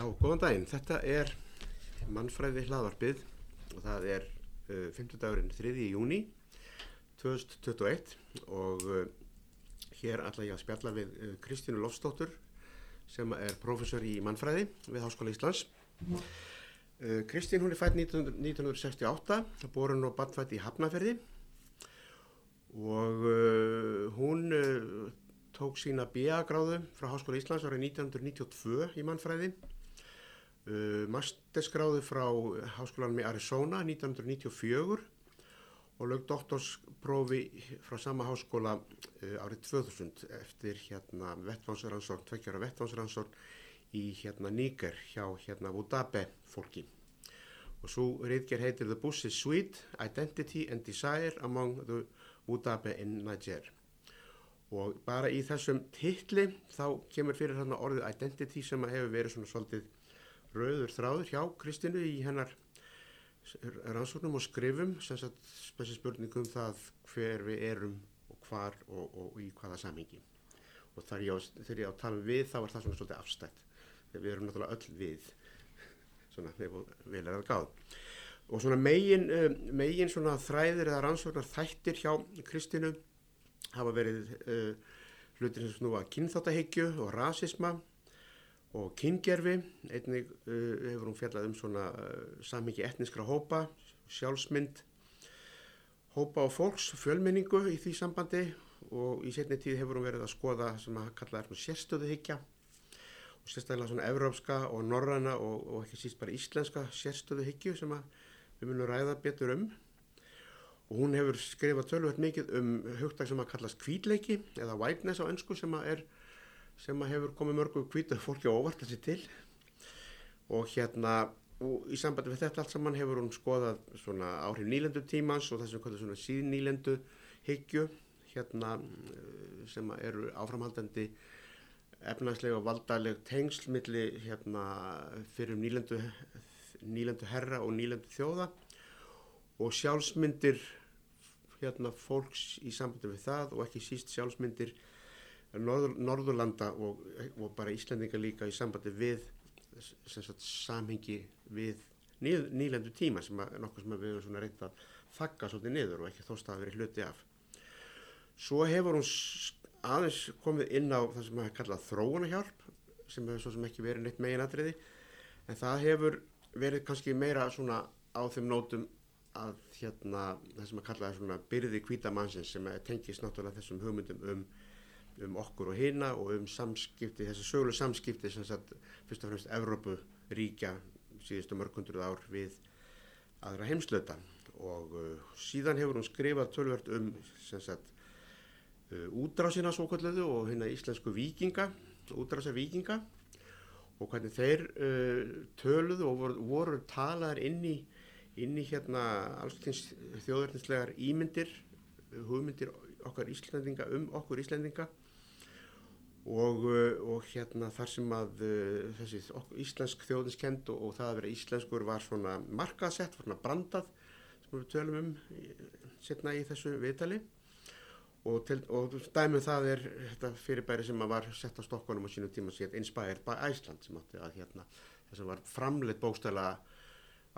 Já, góðan daginn. Þetta er mannfræði hlaðvarpið og það er uh, 50 dagurinn 3. júni 2021 og uh, hér ætla ég að spjalla við uh, Kristínu Lofsdóttur sem er professor í mannfræði við Háskóla Íslands. Uh, Kristín hún er fætt 19, 1968, borun og badfætt í Hafnaferði og uh, hún uh, tók sína BA gráðu frá Háskóla Íslands árið 1992 í mannfræði Uh, mastersgráðu frá Háskólanum í Arizona 1994 og lög doktorsprófi frá sama háskóla uh, árið 2000 eftir hérna vettvánsrannsórn, tveggjara vettvánsrannsórn í hérna Níker hjá hérna Wudabe fólki. Og svo reyðger heitir The is Sweet, Identity and Desire Among the Wudabe in Niger. Og bara í þessum titli þá kemur fyrir hérna orðið Identity sem hefur verið svona svolítið rauður þráður hjá Kristínu í hennar rannsóknum og skrifum spessi spurningum það hver við erum og hvar og, og í hvaða samhengi. Og þegar ég, þegar ég á að tala um við þá er það svona svolítið afstætt þegar við erum náttúrulega öll við svona við erum gáð. Og svona megin, megin svona þræðir eða rannsóknar þættir hjá Kristínu hafa verið uh, hlutir sem snúa kynþáttahyggju og rasisma og kyngerfi, einnig uh, hefur hún fjallað um svona uh, samhengi etniskra hópa, sjálfsmynd, hópa og fólks, fjölmenningu í því sambandi. Og í setni tíð hefur hún verið að skoða sem að kalla er sérstöðuhyggja og sérstaklega svona evrópska og norræna og, og ekki síst bara íslenska sérstöðuhyggju sem við munum ræða betur um. Og hún hefur skrifað tölvöld mikið um hugtak sem að kallast kvítleiki eða whiteness á ennsku sem að er sem hefur komið mörgu kvítu fólki óvart þessi til. Og hérna og í sambandi við þetta allt saman hefur hún skoðað svona áhrif nýlendu tímans og þessum hvað svona síðan nýlendu hyggju hérna sem eru áframhaldandi efnagslega og valdaleg tengsl hérna fyrir nýlendu nýlendu herra og nýlendu þjóða. Og sjálfsmyndir hérna fólks í sambandi við það og ekki síst sjálfsmyndir Norður, Norðurlanda og, og bara Íslandinga líka í sambandi við sagt, samhengi við ný, nýlendu tíma sem er nokkuð sem við erum reynd að þakka svolítið niður og ekki þóst að vera hluti af. Svo hefur hún aðeins komið inn á það sem hefur kallað þróunahjálp sem hefur svo sem ekki verið neitt meginadriði en það hefur verið kannski meira svona á þeim nótum að hérna það sem að kalla það svona byrði kvítamannsins sem tengist náttúrulega þessum hugmyndum um um okkur og hina og um samskipti, þessi söguleg samskipti sem sagt fyrst og fremst Evrópu ríkja síðustu mörgundruð ár við aðra heimslöta og uh, síðan hefur hún skrifað tölvört um sagt uh, útrásina svo kalluðu og hérna íslensku vikinga, útrása vikinga og hvernig þeir uh, töluðu og voru, voru talaðar inn í, inn í hérna alls þjóðverðnislegar ímyndir hugmyndir okkar Íslandinga um okkur Íslandinga og, og hérna þar sem að þessi íslensk þjóðinskend og, og það að vera íslenskur var svona markaðsett, svona brandað sem við tölum um setna í þessu viðtali. Og, til, og dæmið það er þetta fyrirbæri sem að var sett á Stokkonum á sínum tíma sétt Inspired by Iceland sem átti að hérna þess að var framleitt bókstæla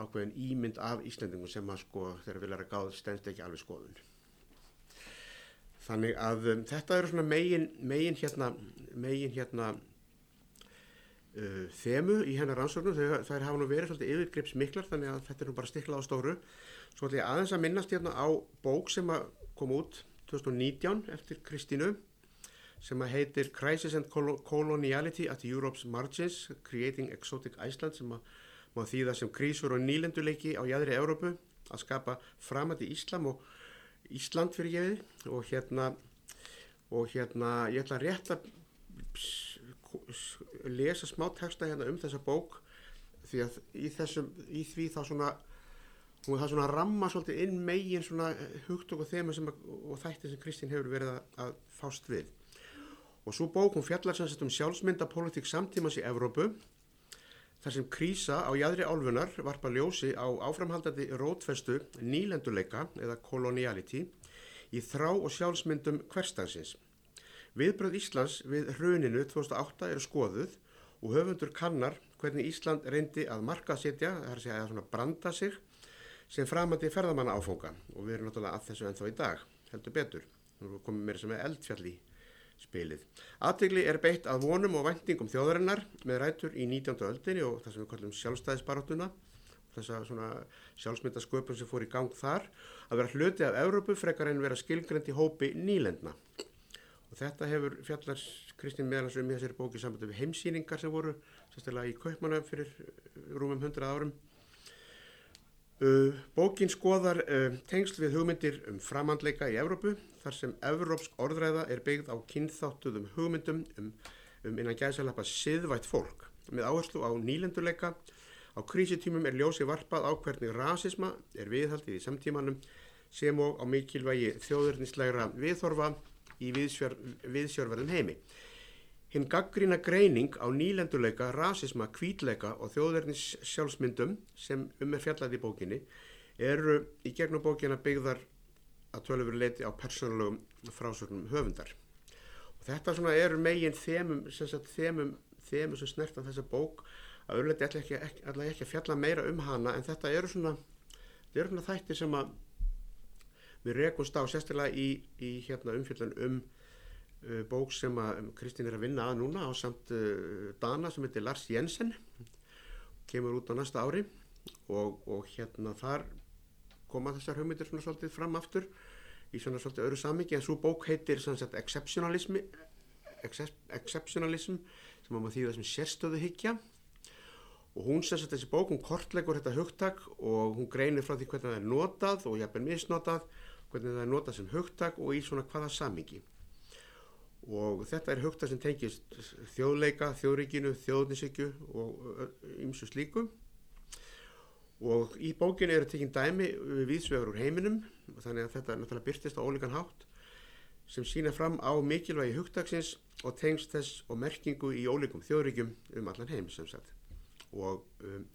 ákveðin ímynd af Íslandingum sem að sko þegar vilja að gáð stendst ekki alveg skoðun Þannig að um, þetta eru svona megin, megin hérna, megin hérna uh, þemu í hennar rannsóknum, það er hafa nú verið svolítið yfirgrips miklar þannig að þetta er nú bara stiklað á stóru. Svo ætlum ég aðeins að minnast hérna á bók sem kom út 2019 eftir Kristínu sem að heitir Crisis and Coloniality at Europe's Margins, Creating Exotic Iceland sem að má þýða sem krísur og nýlenduleiki á jæðri Európu að skapa framandi Íslam og Ísland fyrir gefiði og hérna og hérna ég ætla rétt að lesa smá texta hérna um þessa bók því að í þessum í því þá svona hún það svona að ramma svolítið inn megin svona hugtök og þema sem að, og þætti sem Kristín hefur verið að, að fást við. Og svo bók hún fjallar sagt um sjálfsmyndapolitík samtímas í Evrópu þar sem krísa á jæðri álfunar varpa ljósi á áframhaldandi rótfestu nýlenduleika eða koloniality í þrá og sjálfsmyndum hverstagsins. Viðbröð Íslands við hruninu 2008 eru skoðuð og höfundur kannar hvernig Ísland reyndi að marka setja, það er að segja að branda sig sem framandi ferðamanna áfónga og við erum náttúrulega að þessu ennþá í dag, heldur betur. Nú komum við sem er eldfjall í spilið. Aðtegli er beitt að vonum og vendingum þjóðarinnar með rætur í 19. öldinni og það sem við kallum sjálfstæðisbaráttuna, þessa svona sjálfsmyndasköpun sem fór í gang þar, að vera hluti af Európu frekar en vera skilgrend í hópi nýlendna. Og þetta hefur fjallar Kristín meðalans um í þessari bóki sambandi við heimsýningar sem voru sérstaklega í Kaupmannöf fyrir rúmum 100 árum. Uh, bókin skoðar uh, tengsl við hugmyndir um framhandleika í Evrópu þar sem evrópsk orðræða er byggð á kynþáttuðum hugmyndum um, um innan gæðsalappa siðvætt fólk með áherslu á nýlenduleika. Á krísitímum er ljósi varpað á hvernig rasisma er viðhaldið í samtímanum sem og á mikilvægi þjóðurnislegra viðhorfa í viðsjör, viðsjörverðum heimi. Hinn gaggrína greining á nýlenduleika, rasisma, kvítleika og þjóðverðnis sjálfsmyndum sem um er fjallað í bókinni eru í gegnum bókina byggðar að tölur leiti á persónulegum frásögnum höfundar. Og þetta eru megin þemum, þemum, þemum sem snertan þessa bók að auðvitað ætla ekki, ekki, ekki að fjalla meira um hana en þetta eru svona, þetta eru svona þættir sem við rekumst á sérstaklega í, í hérna, umfjöldan um bók sem Kristín er að vinna að núna á samt uh, Dana sem heitir Lars Jensen kemur út á næsta ári. Og, og hérna þar koma þessar hugmyndir svona svolítið fram aftur í svona svolítið öðru samingi en svo bók heitir svona sett exceptionalism exceptionalism sem að maður þýða sem sérstöðu higgja og hún sem sagt þessi bók, hún kortlegur þetta hugtak og hún greinir frá því hvernig það er notað og jafnveg misnotað hvernig það er notað sem hugtak og í svona hvaða samingi og þetta er hugtak sem tengist þjóðleika, þjóðríkinu, þjóðnisykju og ymsu slíku. Og í bókinu eru tekinn dæmi viðsvegur úr heiminum þannig að þetta náttúrulega byrtist á ólíkan hátt sem sína fram á mikilvægi hugtaksins og tengst þess og merkingu í ólíkum þjóðríkjum um allan heim sem sagt. Og um,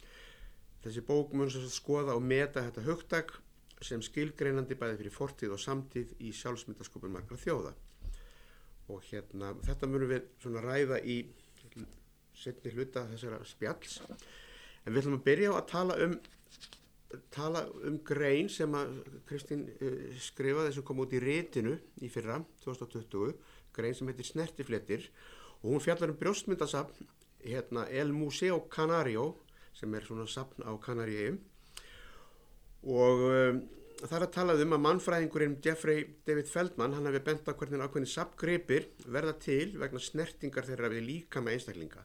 þessi bók mun skoða og meta þetta hugtak sem skilgreinandi bæði fyrir fortíð og samtíð í sjálfsmyndaskopun margra þjóða og hérna þetta munum við svona ræða í setni hluta þessara spjalls. En við ætlum að byrja á að tala um tala um grein sem að Kristín uh, skrifaði sem kom út í rétinu í fyrra 2020, grein sem heitir Snertifletir. Og hún fjallar um brjóstmyndasafn hérna El Museo Canario sem er svona sapn á Kanaríum og um, það er að talað um að mannfræðingurinn Jeffrey David Feldman hann hefði bent á hvernig ákveðin sapgripir verða til vegna snertingar þeirra við líka með einstaklinga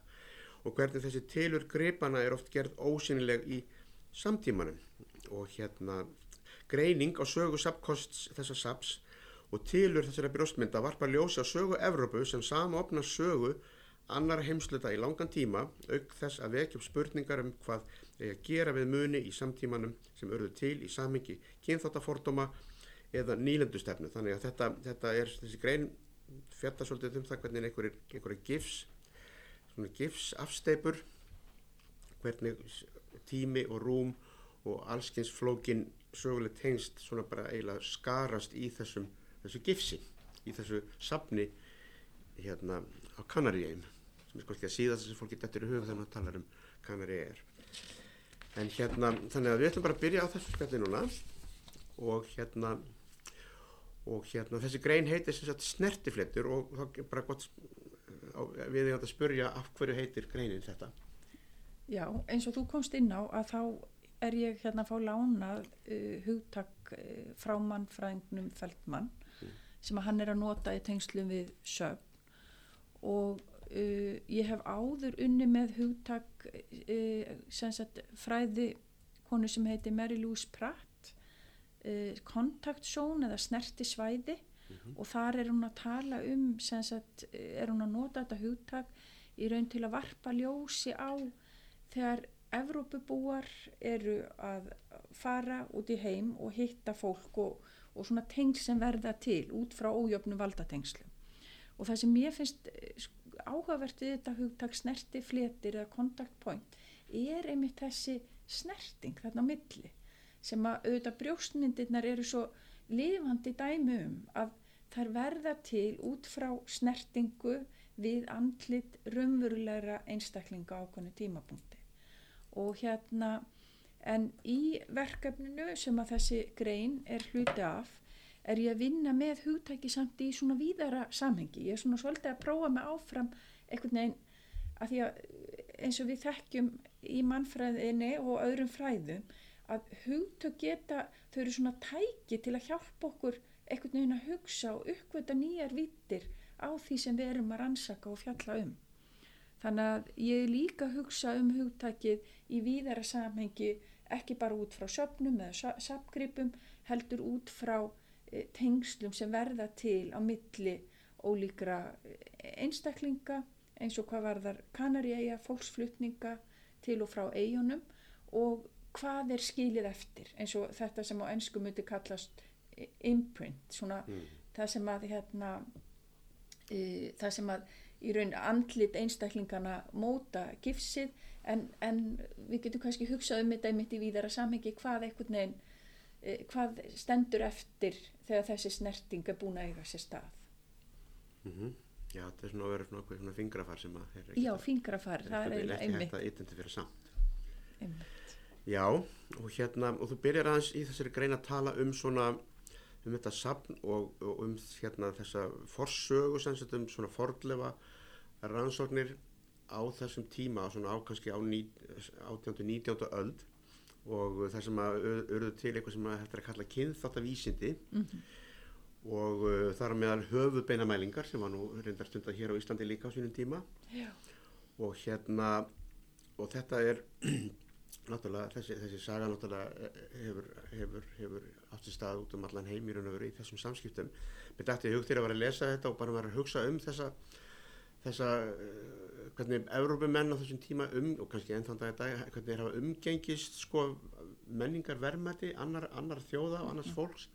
og hvernig þessi tilur gripana er oft gerð ósynileg í samtímanum. Og hérna greining á sögu sapkosts þessa saps og tilur þessara brjóstmynda varpa ljósa sögu Evrópu sem sama opna sögu annar heimsluta í langan tíma auk þess að vekja upp spurningar um hvað eða gera við muni í samtímanum sem örður til í samingi kynþáttafordóma eða nýlendustefnu. Þannig að þetta, þetta er þessi grein fjalla svolítið um það hvernig einhverjir, einhverjir gifs gifs afsteipur hvernig tími og rúm og allskynns flókin sögulegt hengst svona bara eiginlega skarast í þessum þessu gifsi í þessu sapni hérna á Kanaríum sem er sko ekki að síðast sem fólki dettur í huga þegar maður talar um Kanari er en hérna þannig að við ætlum bara að byrja á þessu spjalli núna. Og hérna og hérna þessi grein heitir sem sagt snertiflettur og þá er bara gott við erum að spurja af hverju heitir greinin þetta? Já, eins og þú komst inn á að þá er ég hérna að fá lánað uh, hugtak uh, frá mannfræðingnum Feldmann mm. sem að hann er að nota í tengslum við sög og uh, ég hef áður unni með hugtak uh, fræði konu sem heiti Mary Louise Pratt uh, kontaktsón eða snerti svæði mm -hmm. og þar er hún að tala um sagt, er hún að nota þetta hugtak í raun til að varpa ljósi á þegar Evrópubúar eru að fara út í heim og hitta fólk og, og svona tengl sem verða til út frá ójöfnu valdatengslu og það sem ég finnst eh, áhugavert við þetta hugtak snerti fletir eða contact point er einmitt þessi snerting þarna á milli sem að auðvitað brjóstmyndirnar eru svo lifandi dæmi um að þær verða til út frá snertingu við andlit raunverulegra einstaklinga á okkurna tímapunkti. Og hérna en í verkefninu sem að þessi grein er hluti af er ég að vinna með hugtæki samt í svona víðara samhengi ég er svona svolítið að prófa mig áfram einhvern veginn að því að eins og við þekkjum í mannfræðinni og öðrum fræðum að hugtök geta, þau eru svona tæki til að hjálpa okkur einhvern veginn að hugsa og uppvita nýjar vittir á því sem við erum að rannsaka og fjalla um. Þannig að ég líka hugsa um hugtakið í víðara samhengi ekki bara út frá söpnum eða sapgripum, heldur út frá tengslum sem verða til á milli ólíkra e, einstaklinga eins og hvað varðar kanaríæja, fólksflutninga til og frá eigunum og hvað er skilið eftir eins og þetta sem á ennsku myndi kallast imprint, svona mm. það sem að hérna e, það sem að í raun andlit einstaklingana móta gifsið en, en við getum kannski hugsað um þetta einmitt í víðara samhengi hvað einhvern veginn hvað stendur eftir þegar þessi snerting er búin að eiga sér stað mm -hmm. Já, þetta er svona að vera svona, svona fingrafar sem að Já, fingrafar, það er einmitt ekki hægt að identifera samt Einmitt Já, og hérna, og þú byrjar aðeins í þessari grein að tala um svona, um þetta sapn og, og um hérna þessa forsögu sem setjum um svona fordlefa rannsóknir á þessum tíma, svona á kannski á 18-19. öld og það sem að auðvitað til eitthvað sem að þetta er að kalla kynþáttavísindi mm -hmm. og uh, þar meðal höfuð beinamælingar sem var nú reyndar stundar hér á Íslandi líka á sínum tíma Já. og hérna, og þetta er náttúrulega þessi, þessi saga náttúrulega eh, hefur, hefur, hefur átt í stað út um allan heim í raun og veru í þessum samskiptum mér dætti hugt þér að vera að lesa þetta og bara vera að hugsa um þessa þessa, uh, hvernig Evrópumenn á þessum tíma um, og kannski ennþann dag í dag, hvernig þeir hafa umgengist sko menningar verðmætti annar, annar þjóða og annars mm. fólks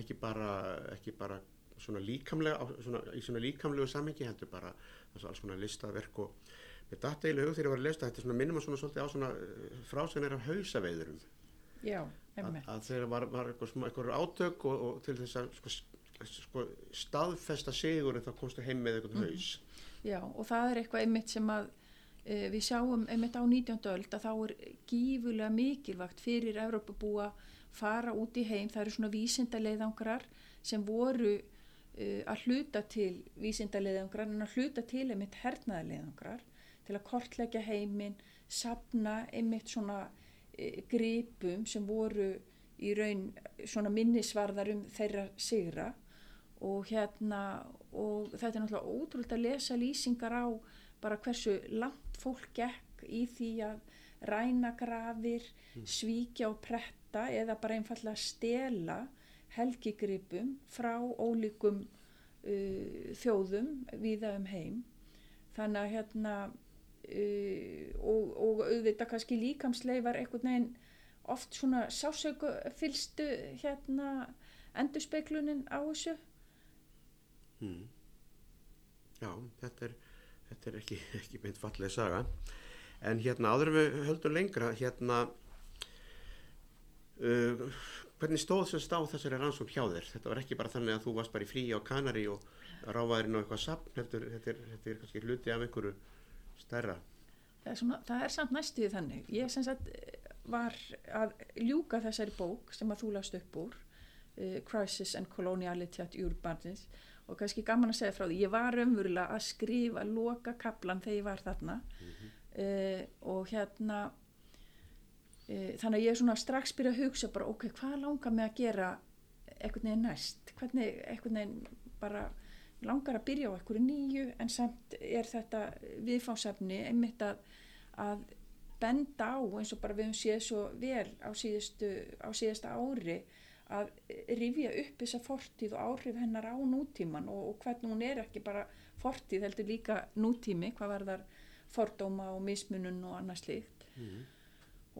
ekki bara, ekki bara svona líkamlega, svona, í svona líkamlegu samhengi heldur bara alls svona listaverk og dætti eiginlega hug þegar ég var að lesta þetta svona minnum að svona svolítið á svona eh, frásegnar af hausaveiðurum. Já. Að, að þegar var, var eitthvað átök og, og til þess að sko, sko, staðfesta sigur en þá komstu heim með eitthvað mm. haus. Já, og það er eitthvað einmitt sem að e, við sjáum einmitt á 19. öld að þá er gífulega mikilvægt fyrir Evrópabúa fara út í heim. Það eru svona vísindaleiðangrar sem voru e, að hluta til vísindaleiðangrar en að hluta til einmitt hernaðaleiðangrar til að kortleggja heiminn, sapna einmitt svona e, gripum sem voru í raun svona minnisvarðar um þeirra sigra og hérna og þetta er náttúrulega ótrúlega að lesa lýsingar á bara hversu langt fólk gekk í því að ræna grafir, mm. svíkja og pretta eða bara einfallega stela helgigripum frá ólíkum uh, þjóðum viða um heim þannig að hérna Uh, og, og auðvitað kannski líkamsleifar einhvern veginn oft svona sásöku fylstu hérna endurspeglunin á þessu hmm. Já, þetta er, þetta er ekki, ekki beint fallið saga. En hérna áður við höldum lengra hérna uh, hvernig stóð sem stáð þessari rannsók hjá þér? Þetta var ekki bara þannig að þú varst bara í frí á Kanari og ráfaðirinn á eitthvað sapn þetta er, þetta er, þetta er kannski hluti af einhverju stærra. Það er, svona, það er samt næstuði þannig. Ég sem sagt var að ljúka þessari bók sem að þú last upp úr uh, Crisis and Coloniality at Urbanins og kannski gaman að segja frá því ég var umverulega að skrifa loka kaplan þegar ég var þarna mm -hmm. uh, og hérna uh, þannig að ég svona strax byrja að hugsa bara ok, hvað langar mig að gera eitthvað nefn næst hvernig eitthvað nefn bara langar að byrja á einhverju nýju en samt er þetta viðfáðsefni einmitt að, að benda á eins og bara við höfum séð svo vel á, síðustu, á síðasta ári að rifja upp þessa fortíð og áhrif hennar á nútíman og, og hvernig hún er ekki bara fortíð heldur líka nútími hvað var þar fordóma og mismunun og annað slíkt mm.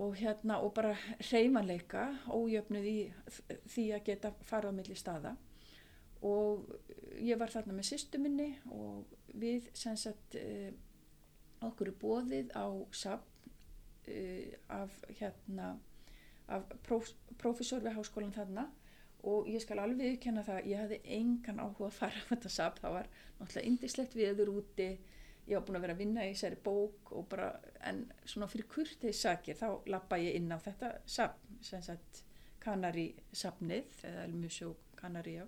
og hérna og bara reymanleika ójöfnuð í því að geta farað melli staða og ég var þarna með sýstu minni og við sem sagt uh, okkur er bóðið á SAP uh, af hérna af próf, prófessor við háskólan þarna og ég skal alveg viðkenna það ég hafði engan áhuga að fara á þetta safn. Það var náttúrulega indislegt viður úti. Ég var búin að vera að vinna í þessari bók bara, en svona fyrir kurtið sakir þá lappa ég inn á þetta safn, sem sagt Kanari safnið, eða Elmusjó Kanari já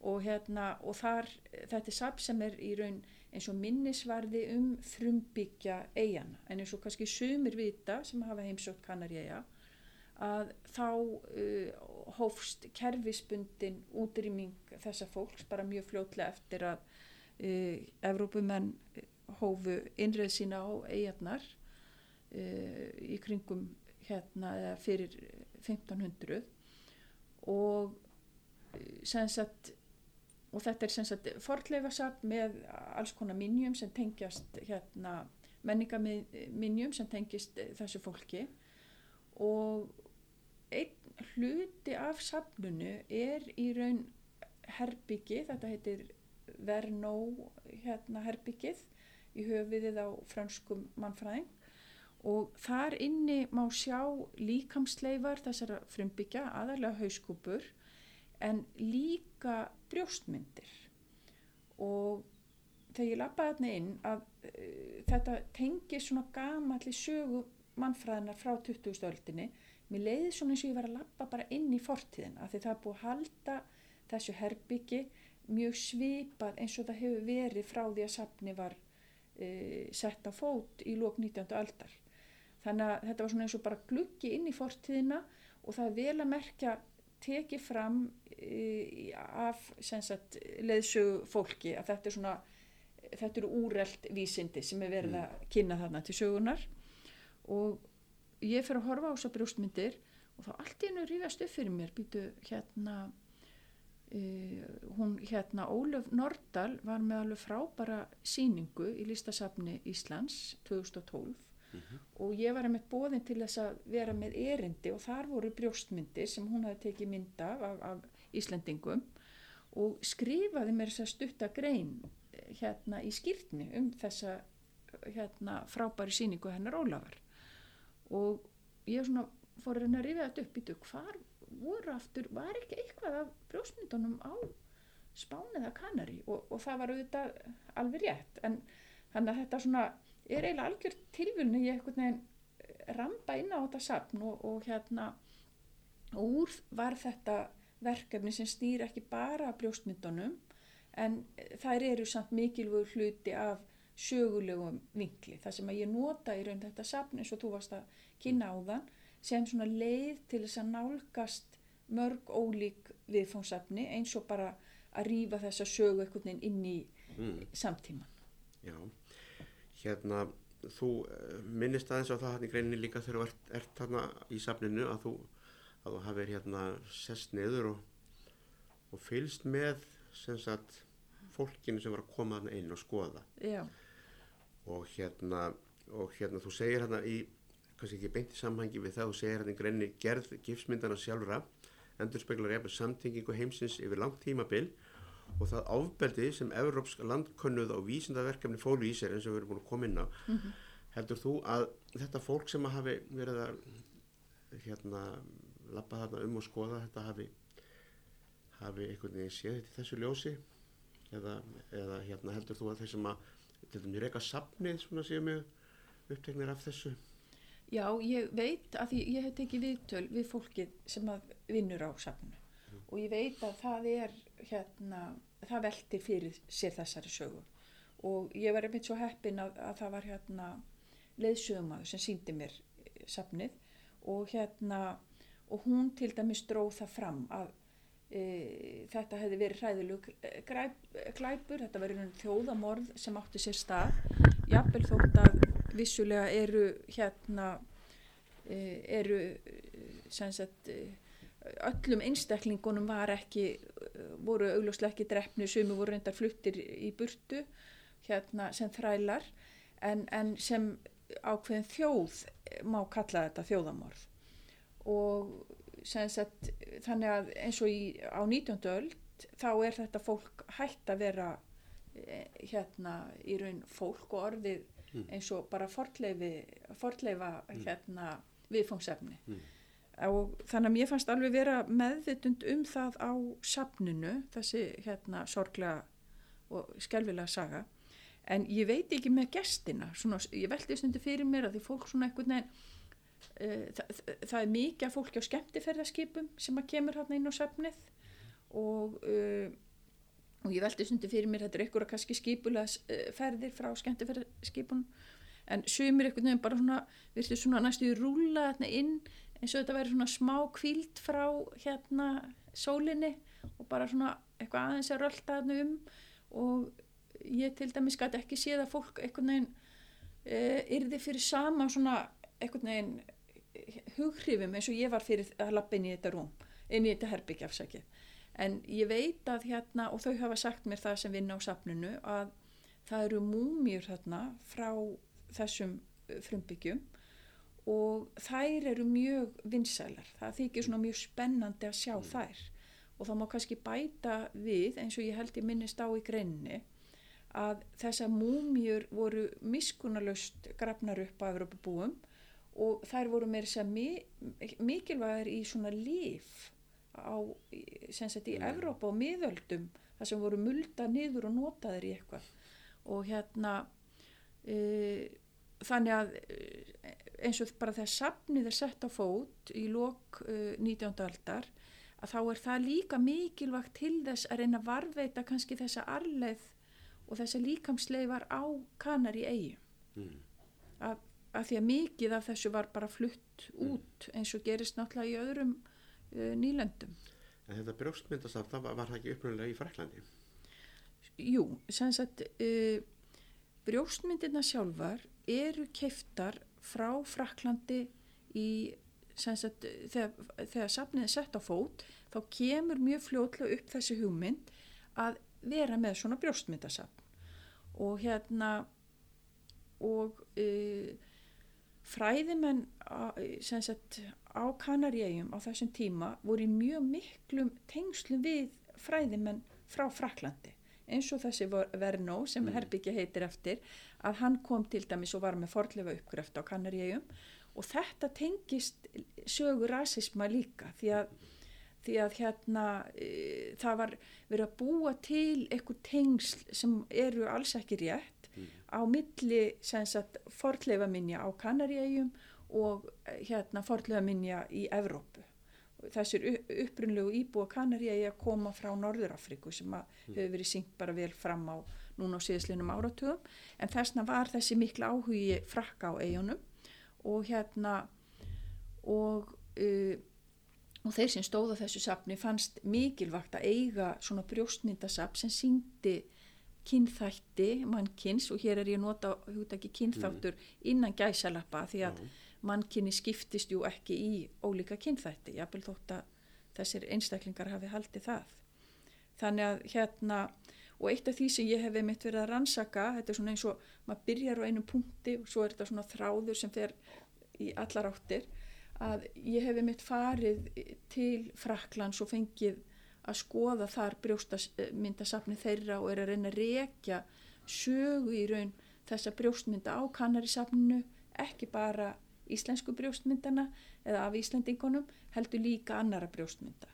og hérna, og þar, þetta er safn sem er í raun eins og minnisvarði um frumbyggja eigana, en eins og kannski sumir vita sem hafa heimsótt Kanari eiga að þá uh, hófst kerfisbundin útrýming þessa fólks bara mjög fljótlega eftir að uh, Evrópumenn hófu innreð sína á eigarnar uh, í kringum hérna eða fyrir 1500 og sagt, og þetta er sem sagt forleifasap með alls konar minjum sem tengjast hérna menningaminjum sem tengjast þessu fólki. Og einn hluti af safnunu er í raun herbyggi, þetta heitir Vernó hérna herbyggið í höfiðið á franskum mannfræðing og þar inni má sjá líkamsleifar þessara frumbyggja, aðalega hauskúpur en líka brjóstmyndir og þegar ég lappaði þarna inn að uh, þetta tengi svona gamalli sögu mannfræðinar frá 20. öldinni mér leiði svona eins og ég var að lappa bara inn í fortíðin af því það er búið að halda þessu herbyggi mjög svipað eins og það hefur verið frá því að safni var uh, sett á fót í lók 19. aldar þannig að þetta var svona eins og bara gluggi inn í fortíðina og það er vel að merkja tekið fram uh, af sagt, leiðsögu fólki að þetta er svona þetta eru úrelt vísindi sem er verið að kynna þarna til sögunar og ég fyrir að horfa á þessar brjóstmyndir og þá allt í hennu rífast upp fyrir mér býtu hérna uh, hún hérna Ólöf Nordal var með alveg frábara síningu í listasafni Íslands 2012 mm -hmm. og ég var með bóðin til þess að vera með erindi og þar voru brjóstmyndir sem hún hafi tekið mynda af, af, af Íslandingum og skrifaði mér þess að stutta grein hérna í skýrtni um þessa hérna frábæri síningu hennar Ólafar og ég svona fór að reyna að rifja þetta upp í dug hvar voru aftur, var ekki eitthvað af brjósmyndunum á spániða kanari og, og það var auðvitað alveg rétt en þannig að þetta svona er eiginlega algjör tilvölni ég eitthvað nefn ramba inn á þetta sapn og, og hérna og úr var þetta verkefni sem stýr ekki bara brjóstmyndunum en þær eru samt mikilvægur hluti af sögulegum vinkli. Það sem að ég nota í raun þetta sapn eins og þú varst að kynna á þann sem svona leið til þess að nálgast mörg ólík viðfónsafni eins og bara að rýfa þessa sögu einhvern veginn inn í mm. samtíman Já, hérna þú eh, minnist aðeins á það hann í greininni líka þegar þú ert, ert þarna í safninu að þú, að þú hafið hérna sest neður og, og fylst með sem sagt fólkinu sem var að koma inn og skoða. Já og hérna, og hérna þú segir hérna í, kannski ekki beint í samhangi við það, þú segir hérna í greinni gerð gifsmyndana sjálfra, endur speklar eftir samtengingu heimsins yfir langt tímabil og það áfbeldi sem Evrópsk landkönnuð og vísindaverkefni fólu í sér eins og við erum búin að koma inn á mm -hmm. heldur þú að þetta fólk sem að hafi verið að hérna lappa þarna um og skoða þetta hafi hafi einhvern veginn séð þetta í þessu ljósi eða, eða hérna heldur þú að þeir sem að til dæmis reyka sapnið svona séu mig uppteknir af þessu. Já, ég veit að því ég hef tekið viðtöl við fólkið sem að vinnur á sapnu mm. og ég veit að það er hérna, það veltir fyrir sér þessari sögu. Og ég var einmitt svo heppin að, að það var hérna leiðsögumadur sem síndi mér sapnið og hérna og hún til dæmis dróð það fram að þetta hefði verið hræðilug glæpur, þetta verið þjóðamorð sem átti sér stað. Jafnvel þótt að vissulega eru hérna e, eru sagt, öllum einstaklingunum var ekki voru augljóslega ekki drefni sem voru reyndar fluttir í burtu hérna sem þrælar. En, en sem ákveðin þjóð má kalla þetta þjóðamorð og Sagt, þannig að eins og í, á 19. öld þá er þetta fólk hægt að vera e, hérna í raun fólk og orðið mm. eins og bara forleifa mm. hérna viðfóngsefni mm. og þannig að mér fannst alveg vera meðvitund um það á safninu, þessi hérna sorglega og skelvilega saga en ég veit ekki með gestina svona, ég veldi stundu fyrir mér að því fólk svona veginn uh, það, það er mikið af fólki á skemmtiferðarskipum sem að kemur hérna inn á safnið og uh, og ég veldi stundu fyrir mér þetta er einhverja kannski skipulega ferðir frá skemmtiferðarskipunum en sumir einhvern veginn bara svona virtu svona næstu í rúla hérna inn eins og þetta væri svona smá kvíld frá hérna sólinni og bara svona eitthvað aðeins að rölda hérna um og ég til dæmis gæti ekki séð að fólk einhvern veginn e, yrði fyrir sama svona einhvern veginn hughrifum eins og ég var fyrir að lappa inn í þetta rúm, inn í þetta herbyggjafsækið en ég veit að hérna og þau hafa sagt mér það sem vinna á safninu að það eru múmjur þarna frá þessum frumbyggjum og þær eru mjög vinsælar, það þykir svona mjög spennandi að sjá mm. þær. Og þá má kannski bæta við eins og ég held ég minnist á í greinni að þessar múmjur voru miskunalust grafnar upp á Evropabúum og þær voru meira sem mi mikilvægir í svona líf á, sem sagt í mm. Evrópa og miðöldum þar sem voru mulda niður og notaðir í eitthvað og hérna e, þannig að e, eins og bara þegar safnið er sett á fót í lok uh, 19. aldar að þá er það líka mikilvægt til þess að reyna að varveita kannski þessa arleð og þessa líkamsleifar á kanar í eigi mm. að, að því að mikið af þessu var bara flutt mm. út eins og gerist náttúrulega í öðrum uh, nýlendum En þetta brjóstmyndasafn, það var, það ekki uppröðulega í Fraklandi? Jú, sem sagt uh, brjóstmyndirna sjálfar eru keiftar frá Fraklandi í sagt, þegar, þegar safnið er sett á fót þá kemur mjög fljóðlega upp þessi hugmynd að vera með svona brjóstmyndasafn og hérna og e, fræðimenn sagt, á Kanaríum á þessum tíma voru í mjög miklum tengslum við fræðimenn frá Fraklandi eins og þessi Vernó sem mm. Herbyggja heitir eftir að hann kom til dæmis og var með fordlefa uppgröft á Kanaríum og þetta tengist sögur rasisma líka því að, því að hérna e, það var verið að búa til einhver tengsl sem eru alls ekki rétt. Á milli fordlefa minja á Kanaríum og hérna fordlefa minja í Evrópu þessir upprunlegu íbúa Kanaríi að koma frá Norðurafriku sem mm. hefur verið syngt bara vel fram á núna á síðaslinum áratugum en þessna var þessi mikla áhugi frakka á eigunum og hérna og, uh, og þeir sem stóða þessu sapni fannst mikilvægt að eiga svona brjóstmyndasap sem syngdi kynþætti mannkynns og hér er ég að nota hugdagi kynþáttur mm. innan gæsalappa því að mm mannkynni skiptist jú ekki í ólíka kynþætti, jábel þótt að þessir einstaklingar hafi haldið það. Þannig að hérna, og eitt af því sem ég hef mitt verið að rannsaka, þetta er svona eins og maður byrjar á einum punkti og svo er þetta svona þráður sem fer í allar áttir, að ég hef mitt farið til Fraklands og fengið að skoða þar brjóstmyndasafni þeirra og er að reyna að rekja sögu í raun þessa brjóstmynda á kannarisafninu, ekki bara íslensku brjóstmyndana eða af Íslandingunum heldur líka annara brjóstmynda.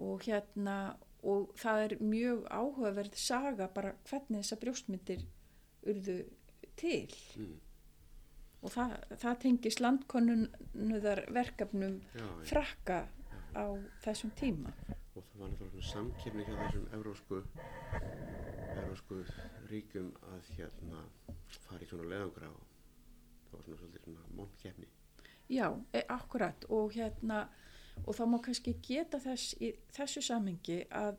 Og hérna og það er mjög áhugaverð saga bara hvernig þessa brjóstmyndir urðu til. Mm. og það, það tengis landkonunuðar verkefnum frakka á þessum tíma og það var náttúrulega samkynni hjá þessum eurósku eurósku ríkum að hérna fara í svona leðangra og það var svona svolítið svona mónkjefni Já, e, akkurat og hérna og þá má kannski geta þess í þessu samengi að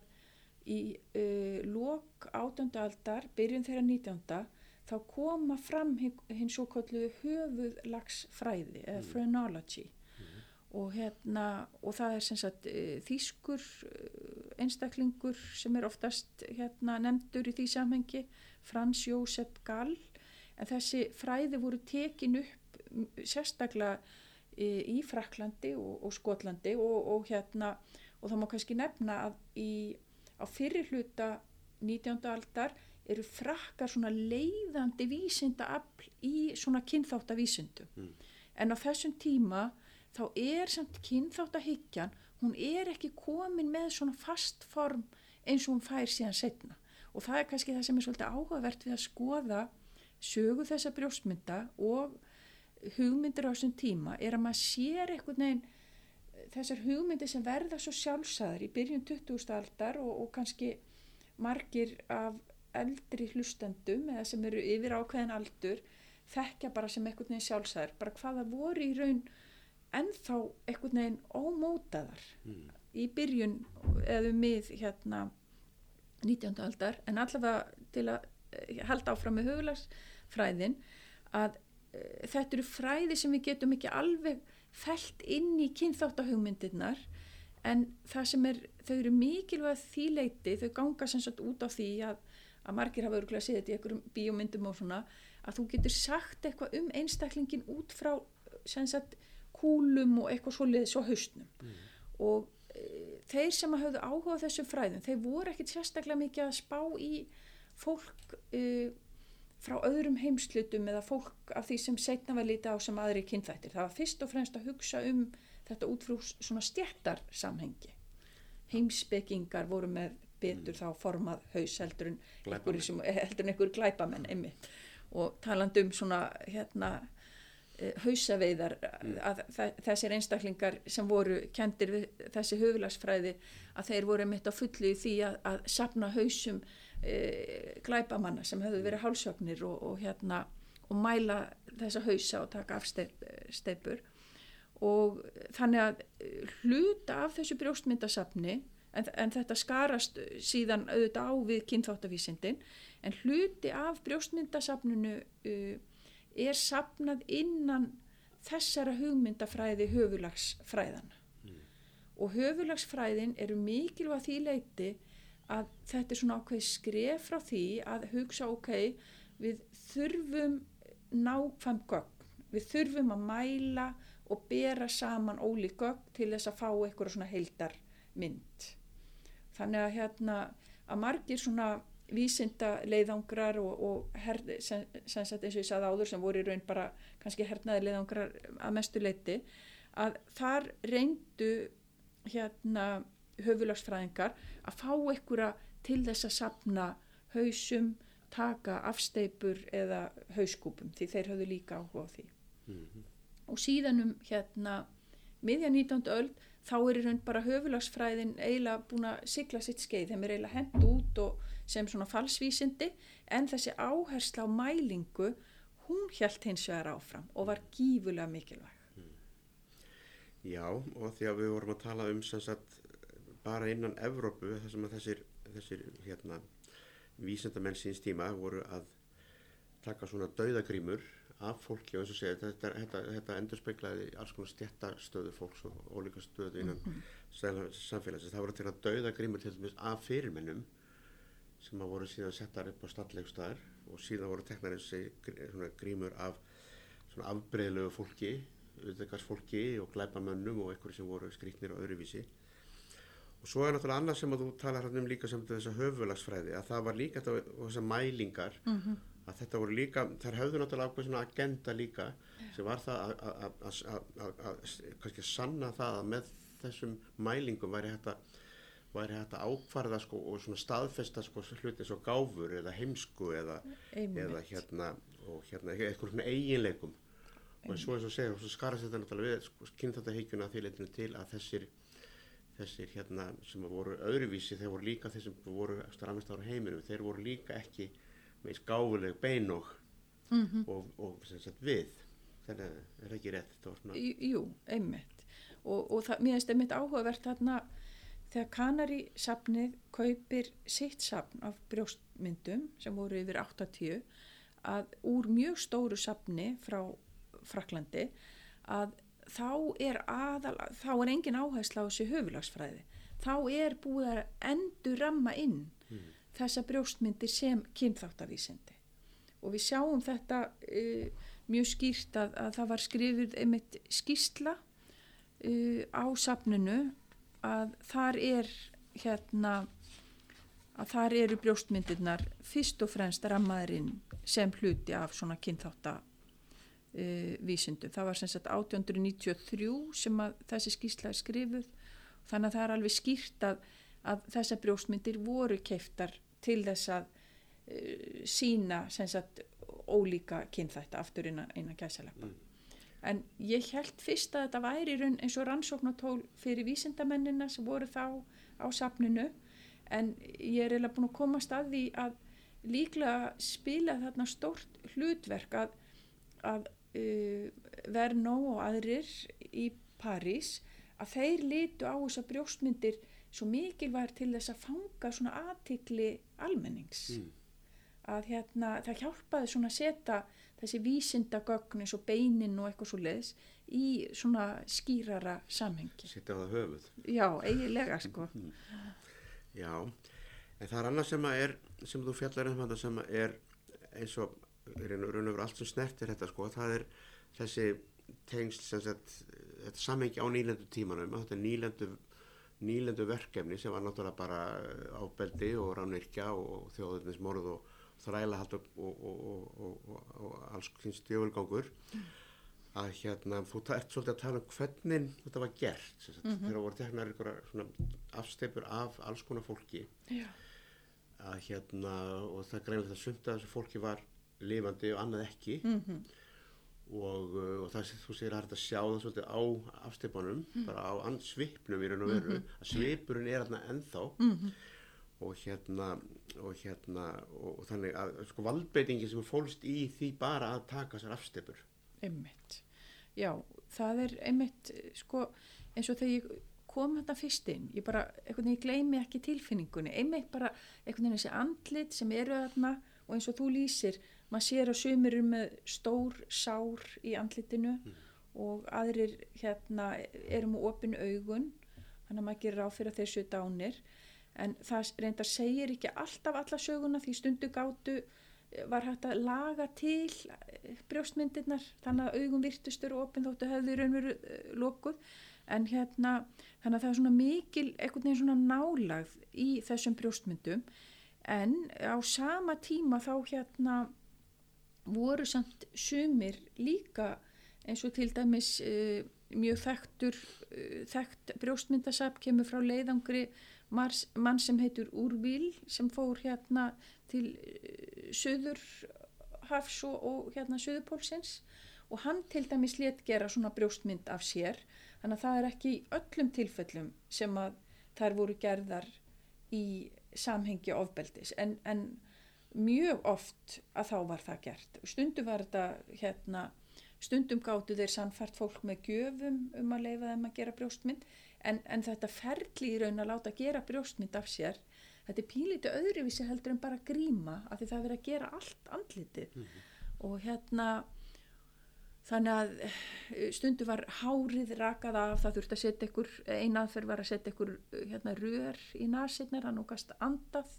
í uh, lok átönda aldar, byrjun þeirra nítjönda þá koma fram hins svo kallu höfuðlagsfræði mm. phrenology. Og hérna og það er sem sagt uh, þýskur uh, einstaklingur sem er oftast hérna nefndur í því samengi Frans Jósef Gall en þessi fræði voru tekin upp sérstaklega í Fraklandi og, og Skotlandi og, og hérna og það má kannski nefna að í, á fyrirluta 19. aldar eru frakkar svona leiðandi vísinda afl í svona kynþáttavísindum mm. en á þessum tíma þá er samt kynþáttahyggjan, hún er ekki komin með svona fast form eins og hún fær síðan setna. Og það er kannski það sem er svolítið áhugavert við að skoða sögu þessa brjóstmynda og hugmyndir á þessum tíma er að maður sér einhvern veginn þessar hugmyndir sem verða svo sjálfsæðar í byrjun 20. aldar og, og kannski margir af eldri hlustendum eða sem eru yfir ákveðin aldur þekkja bara sem einhvern veginn sjálfsæðar bara hvaða voru í raun ennþá einhvern veginn ómótaðar mm. í byrjun eða mið hérna 19. aldar en allavega til að eh, halda áfram með huglagsfræðin að e, þetta eru fræði sem við getum ekki alveg fælt inn í kynþáttahugmyndirnar en það sem er, þau eru mikilvæg þýleiti, þau ganga sem sagt út á því að, að margir hafa örgulega séð þetta í einhverjum bíómyndum og svona að þú getur sagt eitthvað um einstaklingin út frá sem sagt kúlum og eitthvað svo liðis og haustnum mm. og e, þeir sem hafðu áhuga þessum fræðum, þeir voru ekkit sérstaklega mikið að spá í fólk e, frá öðrum heimslutum eða fólk af því sem setna var lítið á sem aðri kynþættir. Það var fyrst og fremst að hugsa um þetta út frá svona stjættarsamhengi. Heimsbyggingar voru með betur mm. þá formað haus heldur en einhver glæpamenn einmitt og taland um svona hérna hausaveiðar mm. að þessir einstaklingar sem voru kendir við þessi höfulagsfræði að þeir voru mitt á fullu í því að, að sapna hausum e, glæbamanna sem höfðu verið hálsögnir og, og hérna og mæla þessa hausa og taka afsteipur og þannig að hluta af þessu brjóstmyndasapni en, en þetta skarast síðan auðvitað á við kynþáttavísindin en hluti af brjóstmyndasapninu uh, er sapnað innan þessara hugmyndafræði höfulagsfræðana mm. og höfulagsfræðin eru mikilvæg því leiti að þetta er svona ákveð skref frá því að hugsa ok, við þurfum nákvæm gögn, við þurfum að mæla og bera saman ólík gögn til þess að fá eitthvað svona heildar mynd. Þannig að hérna að margir svona vísinda leiðangrar og, og her, sem, sem sagt eins og ég sagði áður sem voru í raun bara kannski hernaði leiðangrar að mestu leiti að þar reyndu hérna höfulagsfræðingar að fá einhverja til þess að sapna hausum, taka afsteipur eða hauskúpum því þeir hafðu líka áhuga á því mm -hmm. og síðanum hérna miðja 19. öll þá er í raun bara höfulagsfræðin eiginlega búin að sigla sitt skeið, þeim er eiginlega hendt út og sem svona falsvísindi en þessi áhersla á mælingu hún held hins vegar áfram og var gífulega mikilvæg. Já og því að við vorum að tala um sem sagt bara innan Evrópu þar sem að þessir, þessir hérna vísendamenn síns tíma voru að taka svona dauðagrímur af fólki og eins og segja þetta, þetta, þetta endur speiklaði alls konar stjættastöðu fólks og ólíka stöðu innan mm -hmm. samfélagsins. Það voru til að dauðagrímur til dæmis af fyrirmennum sem að voru síðan settar upp á stallleikstæðar og síðan voru teknar þessi grímur af svona afbreyðlegu fólki, auðvitaðkast fólki og glæpamönnum og einhverju sem voru skrítnir og öðruvísi. Og svo er náttúrulega annað sem að þú talar um líka sem þessa höfulagsfræði, að það var líka þetta og þessar mælingar, mm -hmm. að þetta voru líka, þær höfðu náttúrulega ákveð svona agenda líka sem var það að kannski sanna það að með þessum mælingum væri þetta væri hægt að ákvarða sko, og svona staðfesta sko, hluti svo gáfur eða heimsku eða, eða hérna, hérna eitthvað svona eiginleikum. Og svo eins og segja, og svo skarast þetta náttúrulega við sko, kynþáttaheikjuna því leitinu til að þessir þessir hérna sem voru öðruvísi, þeir voru líka þeir sem voru strafnist ára heiminum, þeir voru líka ekki með skáfuleg bein og, mm -hmm. og, og sagt, við. Þannig að það er ekki rétt Jú, einmitt. Og, og það, mér finnst einmitt áhugavert þarna Þegar Kanari sapnið kaupir sitt sapn af brjóstmyndum sem voru yfir 80 að úr mjög stóru sapni frá Fraklandi að þá er, aðal, þá er engin áhersla á þessi höfulagsfræði. Þá er búið að endur ramma inn mm. þessa brjóstmyndir sem kynþáttavísindi. Og við sjáum þetta uh, mjög skýrt að, að það var skrifið einmitt skýrsla uh, á sapninu að þar er hérna að þar eru brjóstmyndirnar fyrst og fremst rammaðurinn sem hluti af svona kynþátt uh, vísindum. Það var sem sagt 1893 sem að þessi skýrsla er skrifuð þannig að það er alveg skýrt að, að þessar brjóstmyndir voru keiftar til þess að uh, sína sem sagt ólíka kynþætta aftur innan, innan gæsaleppa. En ég held fyrst að þetta væri eins og rannsóknatól fyrir vísindamennina sem voru þá á safninu en ég er eiginlega búin að komast að því að líklega spila þarna stórt hlutverk að, að uh, Vernó og aðrir í París að þeir litu á þessa brjóstmyndir svo mikilvægur til þess að fanga svona aðtikli almennings Mm. að hérna það hjálpaði svona að setja þessi vísindagögn eins og beinin og eitthvað svo leiðis í svona skýrara samhengi. Sitta á það höfuð. Já, eiginlega sko. Já, en það er annað sem að er, sem þú fjallar um þetta sem að er eins og raun og veru allt sem snertir þetta sko, það er þessi tengsl sem sagt, þetta samhengi á nýlendu tímanum, þetta er nýlendu, nýlendu verkefni sem var náttúrulega bara ábeldi og ránirkja og þjóðurnismorð og þrælahald og, og, og, og, og alls kynst djöfulgangur að hérna, þú ert svolítið að tala um hvernig þetta var gert sem sagt, þegar voru teknar einhverja afsteipur af alls konar fólki. Já. að hérna og það greinlega það sumt að þessu fólki var lifandi og annað ekki. Mm og, uh, og það sem þú segir að að sjá það svolítið á afsteipunum bara á and- svipnum í raun og veru að svipurinn er hérna ennþá og hérna og hérna og, og þannig að sko valdbeitingi sem er fólst í því bara að taka sér afsteipur Einmitt. Já, það er einmitt, sko, eins og þegar ég kom þetta fyrst inn, ég bara, einhvern veginn, ég gleymi ekki tilfinningunni, einmitt bara einhvern veginn þessi andlit sem eru þarna og eins og þú lýsir, maður sér að sumir eru með stór sár í andlitinu og aðrir hérna eru með opin augun, þannig að maður gerir á fyrir að þeir séu dánir, en það reyndar segir ekki alltaf alla söguna því stundu gátu var hægt að laga til eh, brjóstmyndirnar þannig að augum virtustur og opinn þóttu hefðu raunveru uh, lokuð. En hérna þannig að það er svona mikil einhvern veginn svona nálagð í þessum brjóstmyndum. En á sama tíma þá hérna voru samt sumir líka eins og til dæmis uh, mjög þekktur uh, þekkt brjóstmyndasap kemur frá leiðangri mann sem heitur Úrvíl sem fór hérna til uh, söður hafs og, og hérna söðupólsins og hann til dæmis let gera svona brjóstmynd af sér. Þannig að það er ekki öllum tilfellum sem að þær voru gerðar í samhengi ofbeldis. En, en mjög oft að þá var það gert. Stundum var þetta hérna stundum gáttu þeir sannfært fólk með gjöfum um að leifa þeim að gera brjóstmynd en, en þetta ferli í raun að láta gera brjóstmynd af sér þetta er pínlítið öðruvísi heldur en bara gríma af því það er verið að gera allt andlitið. Og hérna þannig að eh, stundu var hárið rakað af það þurfti að setja ykkur einaðferð var að setja ykkur hérna rör í nasinnar hann og gast andað.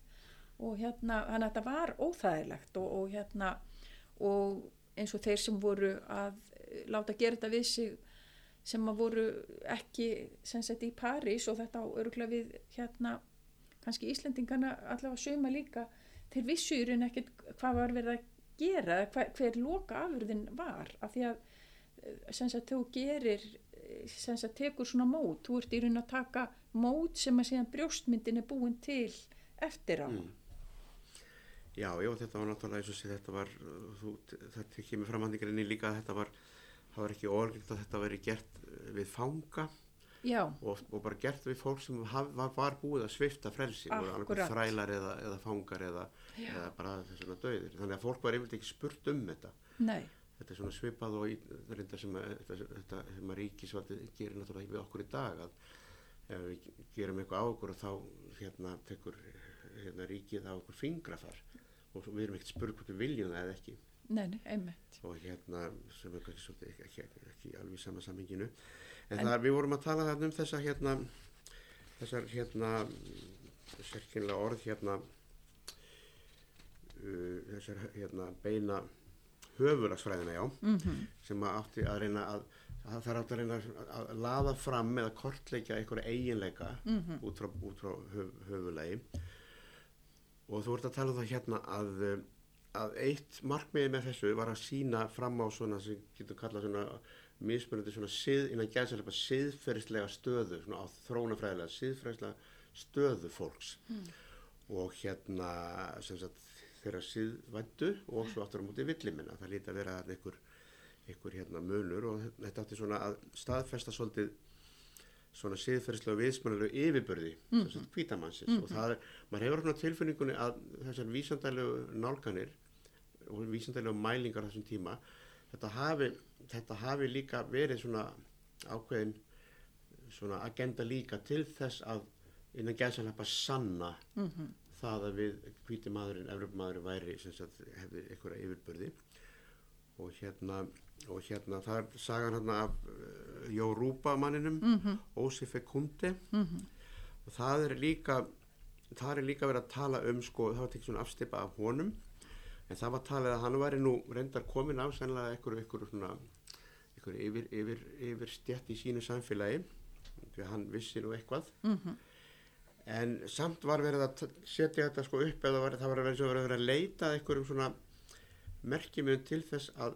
Og hérna þannig að þetta var óþægilegt og, og hérna og eins og þeir sem voru að eh, láta gera þetta við sig sem að voru ekki sem sett í París og þetta á öruglega við hérna kannski Íslendingana allavega söma líka. Þeir vissu í raun ekkert hvað var verið að gera hver, hver loka afurðin var af því að eh, sem sagt þú gerir eh, sem sagt tekur svona mót. Þú ert í raun að taka mót sem að síðan brjóstmyndin er búin til eftir á. Mm. Já, já, þetta var náttúrulega eins og sé þetta var, þú, þetta kemur framhandingarinni líka að þetta var, það var ekki orðlikt að þetta veri gert uh, við fanga og, og bara gert við fólk sem haf, var, var búið að svifta frelsi, þrælar eða, eða fangar eða, eða bara þess vegna döðir. Þannig að fólk var yfirleitt ekki spurt um þetta. nei, Þetta er svona svipað og í, sem þetta, þetta sem að ríkisvaldið gerir náttúrulega ekki við okkur í dag að ef við gerum eitthvað á okkur þá hérna tekur hérna, ríkið á okkur fingrafar. Og við erum ekkert spurð hvort við viljum það eða ekki nei, nei, einmitt. Og hérna sem er kannski svolítið ekki, ekki, ekki, alveg í sama samminginu en, En- það við vorum að tala þarna um þessa hérna þessar hérna sérkynlega orð hérna uh, þessar hérna beina höfulagsfræðina já mm sem að átti að reyna að að það er átti að reyna að, að laða fram eða kortleikja einhverja eiginleika Mhm. út frá, út frá höf, höfulegi og þú ert að tala um það hérna að að eitt markmiði með þessu var að sína fram á svona sem getur kallað svona mismunandi svona sið, innan gæðsælega siðferðislega stöðu, svona á þrónafræðilega siðferðislega stöðu fólks mm. og hérna sem sagt þeirra siðvændu og svo aftur á móti villimina, það líti að vera einhver, einhver hérna munur og þetta átti svona að staðfesta svolítið svona siðferðislega viðsmannulegu yfirbörði mm -hmm. kvítamannsins mm -hmm. og það er, maður hefur svona tilfinningunni að þessar vísandælegu nálganir og vísandælegu mælingar þessum tíma þetta hafi, þetta hafi líka verið svona ákveðin svona agenda líka til þess að innan gæðsanlepa sanna mm -hmm. það að við kvíti maðurinn, Evropamadurinn væri sem sagt hefði einhverja yfirbörði og hérna og hérna það er sagan hérna af uh, Jórupa manninum mm -hmm. Ósife Kundi mm -hmm. og það er líka það er líka verið að tala um sko, það var tekið svona afstipa af honum en það var talið að hann væri nú reyndar komin af sennilega einhverju einhverju yfir, yfir, yfir stjætt í sínu samfélagi því að hann vissi nú eitthvað mm -hmm. en samt var verið að setja þetta sko upp eða var, það var verið að vera að leita einhverjum svona merkjumum til þess að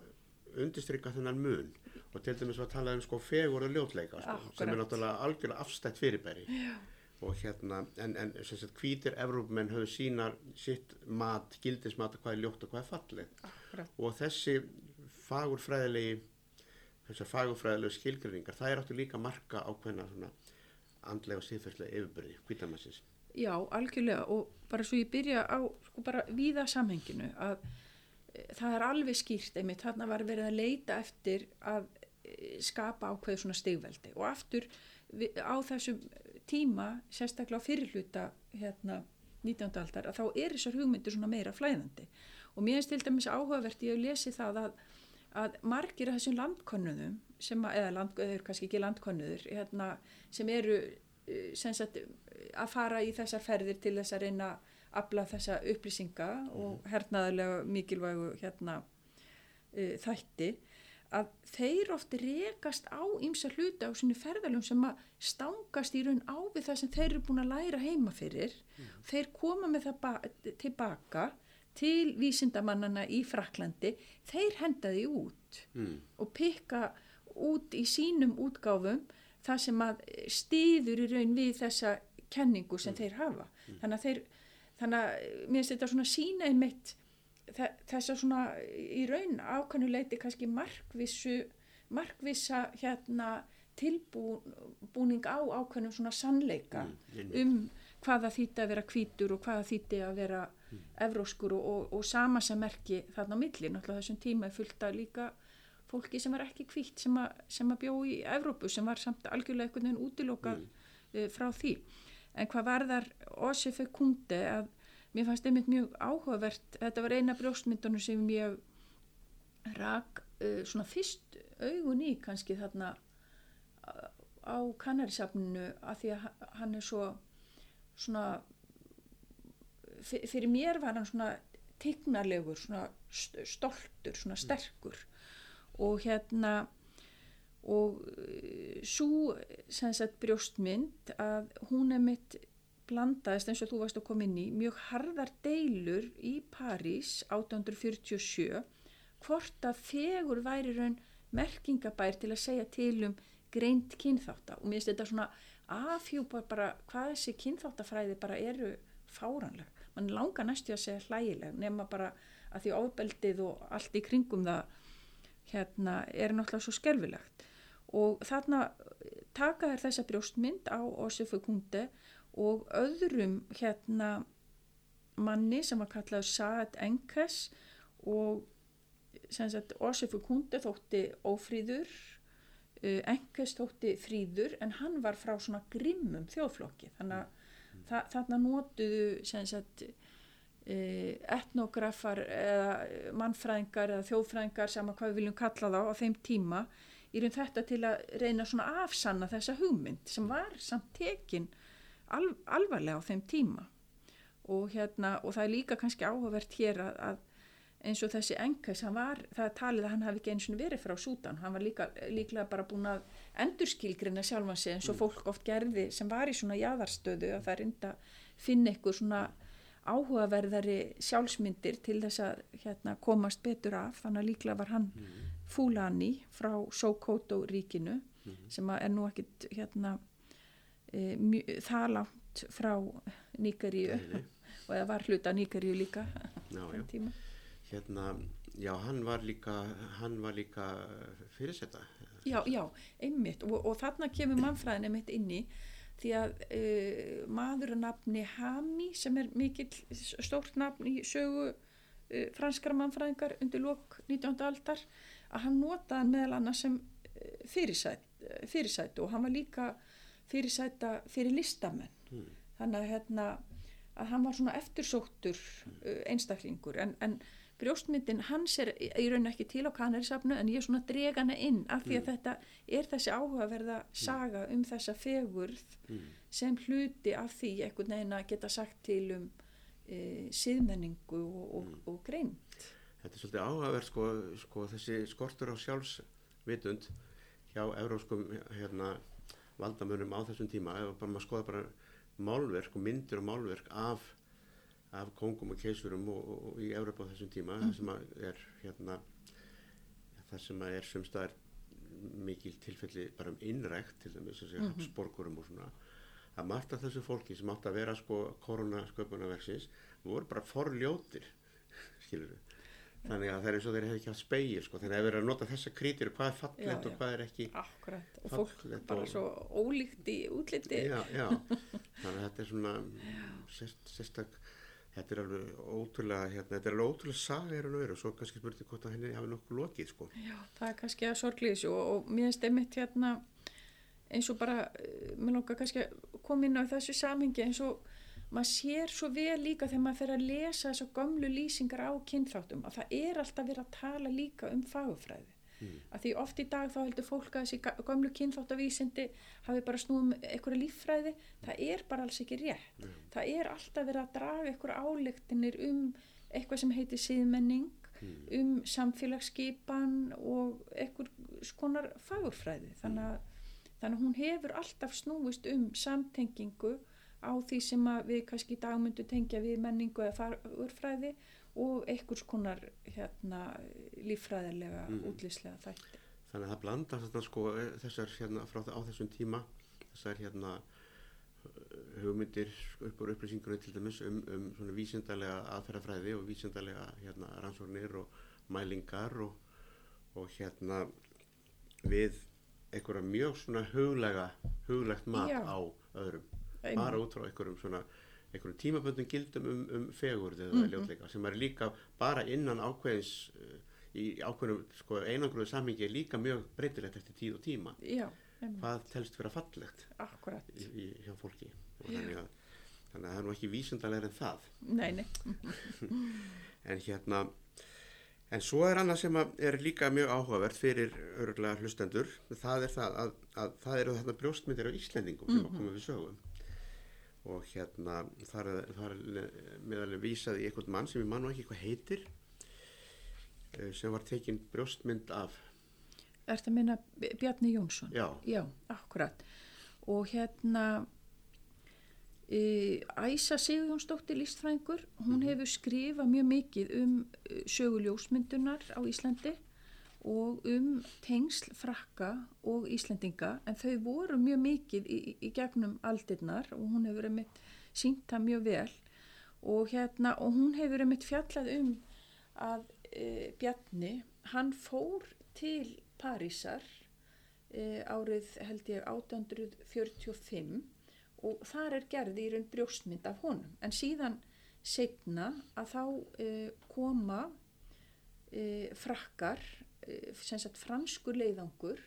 undistrykka þennan mun og til dæmis var að tala um sko fegur og ljótleika sko, sem er náttúrulega algjörlega afstætt fyrirbæri Já. Og hérna en, en sem sagt hvítir Evrópumenn höfðu sínar sitt mat, gildismat hvað er ljótt og hvað er fallið og þessi fagurfræðilegi þessar fagurfræðilegu skilgrinningar það er áttu líka marka ákveðna svona andlega og síðferðslega yfirbyrði hvítamassins Já, algjörlega. Og bara svo ég byrja á sko bara víða samhenginu að það er alveg skýrt einmitt, þarna var verið að leita eftir að e, skapa ákveðu svona stigveldi. Og aftur við, á þessum tíma, sérstaklega á fyrirluta hérna 19. aldar, að þá er þessar hugmyndir svona meira flæðandi og mér finnst til dæmis áhugavert ég að lesi það að, að margir af þessum landkonnuðum sem að, eða land, eða kannski ekki landkonnuður hérna, sem eru e, sem sagt, að fara í þessar ferðir til þess að reyna afla þessa upplýsinga og mhm. hernaðarlega mikilvægu hérna uh, þætti að þeir ofti rekast á ýmsa hluti á svona ferðalum sem að stangast í raun á við það sem þeir eru búin að læra heima fyrir mm. þeir koma með það tilbaka til vísindamannana í Fraklandi þeir henda því út mm. og pikka út í sínum útgáfum það sem að stýður í raun við þessa kenningu sem mm. þeir hafa mm. þannig að þeir þannig að mér finnst þetta svona sína einmitt þess að svona í raun ákannuleiti kannski markvissu markvissa hérna tilbúning á ákveðnum svona sannleika mm, um hvaða þýtti að vera kvítur og hvaða þýtti að vera mm. evróskur og, og, og sama sem merki þarna á milli, náttúrulega þessum tíma er fullt að líka fólki sem var ekki kvítt sem sem að bjó í Evrópu sem var samt algjörlega einhvern veginn útilokað mm. uh, frá því en hvað varðar Ósife Kunde að mér fannst einmitt mjög áhugavert þetta var eina brjóstmyndunum sem ég rak uh, svona fyrst augun í kannski þarna á kannarisafninu að því að hann er svo svona fyrir mér var hann svona tignarlegur, svona stoltur svona sterkur. Og hérna og uh, svo sem sagt brjóstmynd að hún er mitt blandaðist eins og þú varst að koma inn í mjög harðar deilur í París 1847 hvort að fegur væri raun merkingabær til að segja til um greint kynþáta og mér finnst þetta svona afhjúpa bara hvað þessi kynþáttafræði bara eru fáranleg mann langar næstu að segja hlægileg nema bara að því ábeldið og allt í kringum það hérna er náttúrulega svo skerfilegt og þarna taka þær þessa brjóstmynd á Ósifu Kundi og öðrum hérna manni sem var kallað Saad Enkes og Ósifu Kundi þótti ófríður uh, Enkes þótti fríður en hann var frá svona grimmum þjóðflokki þannig að mm. þa þarna nótuðu sagt, uh, etnografar eða mannfræðingar eða þjóðfræðingar sem að hvað við viljum kalla þá á þeim tíma í raun þetta til að reyna svona afsanna þessa hugmynd sem var samt tekin al, alvarlega á þeim tíma. Og hérna og það er líka kannski áhugavert hér að, að eins og þessi engas, það talið að hann hafi ekki eins og verið frá Sútan, hann var líka, líklega bara búin að endurskilgrina sjálfan sig eins og mm. fólk oft gerði sem var í svona jáðarstöðu að það enda finna ykkur svona áhugaverðari sjálfsmyndir til þess að hérna, komast betur af. Þannig að líklega var hann Fúlani frá Sokoto ríkinu sem að er nú ekkit hérna e, mjö, það langt frá nei. og það var hluta Níkaríu líka Já, já. Hérna, já, hann var líka, hann var líka fyrirsetta. Já, já, einmitt og, og þarna kemur mannfræðin einmitt inn í því að uh, maður að nafni Hami sem er mikill stórt nafn í sögu uh, franskara mannfræðingar undir lok 19. aldar að hann notaði meðal annars sem uh, fyrirsæt, uh, fyrirsætu og hann var líka fyrirsæta fyrir listamenn. Mm. þannig að, hérna, að hann var svona eftirsóttur uh, einstaklingur. En, en brjóstmyndin hans er í raun ekki til á kanarisafnu en ég er svona að drega hana inn af því að þetta er þessi áhugaverða saga um þessa fegurð Mm. sem hluti af því veginn að geta sagt til um e, síðmenningu og, og, og grein Þetta er svolítið áhugaverð sko, sko þessi skortur á sjálfsvitund hjá európskum hérna, valdamönnum á þessum tíma ef bara maður skoða bara málverk og myndir og málverk af, af kongum og keisurum og, og, og í Európa á þessum tíma það sem að er hérna það sem að er sumstaðar mikil tilfelli bara um innrækt til dæmis þessi mm Habsborgurum og svona að margt af þessu fólki sem átt að vera sko koronasköpunarverksins voru bara forljótir skilur við þannig að það er eins og þeir hefði ekki haft spegir sko. þannig að ef við erum að nota þessa krítur hvað er fallegt Já, og hvað er ekki akkurat og fólk bara og- svo ólíkt í útliti já, já. þannig að þetta er svona sérst, sérstak þetta er alveg ótrúlega hérna, þetta er alveg ótrúlega er hann að vera og svo kannski spurning hvort að henni hafi nokkuð lokið sko. Já, það er kannski að sorglýðis og, og mér einmitt hérna eins og bara, eh, mér langar kannski að koma inn á þessu samhengi eins og maður sér svo vel líka þegar maður fer að lesa þessar gömlu lýsingar á kynþáttum að það er alltaf verið að tala líka um fagufræði. Mm. Að því oft í dag þá heldur fólk að þessi gömlu kynþáttavísindi hafi bara snúum einhverja líffræði, það er bara alls ekki rétt. Það er alltaf verið að draga einhverja álektinir um eitthvað sem heitir síðmenning, um samfélagsskipan og einhver skonar fagurfræði. Þannig að, þannig að hún hefur alltaf snúist um samtengingu á því sem við kannski í dag myndu tengja við menningu eða fagurfræði og einhvers konar hérna, líffræðilega, mm. útlýslega þætti. þannig að það blandar þarna sko þessar hérna frá það á þessum tíma þessar hérna uh, hugmyndir upp úr upplýsingunni til dæmis um, um svona vísindalega aðferðafræði og vísindalega hérna rannsóknir og mælingar og, og hérna við einhverja mjög svona huglega huglegt mat Já. á öðrum Einmitt. bara út frá einhverjum svona einhverjum tímaböndum gildum um, um fegurð eða Mhm. ljótleika sem er líka bara innan ákveðins uh, í ákveðnum sko, einangruðu samhengi er líka mjög breytilegt eftir tíð og tíma. Já, hvað telst vera fallegt í, í, hjá fólki? Þannig að, þannig að það er nú ekki vísindalega en það. Nei, nei. en hérna en svo er annað sem er líka mjög áhugavert fyrir örgulega hlustendur það er það að, að það eru þarna brjóstmyndir af Íslendingum sem að koma við sögum og hérna þar er, er meðalveg vísað í einhvern mann sem ég man nú ekki hvað heitir eh, sem var tekin brjóstmynd af Ertu að minna Bjarni Jónsson? já, Já, akkurat. Og hérna e, Æsa Sigurjónsdóttir listfræðingur, hún hefur skrifað mjög mikið um e, söguljósmyndunar á Íslandi og um tengsl frakka og Íslendinga en þau voru mjög mikið í, í gegnum aldirnar og hún hefur einmitt sínt það mjög vel. Og hérna og hún hefur einmitt fjallað um að e, Bjarni, hann fór til Parísar e, árið held ég 1845 og þar er gerð í raun brjóstmynd af honum. En síðan setna að þá e, koma e, frakkar sagt franskur leiðangur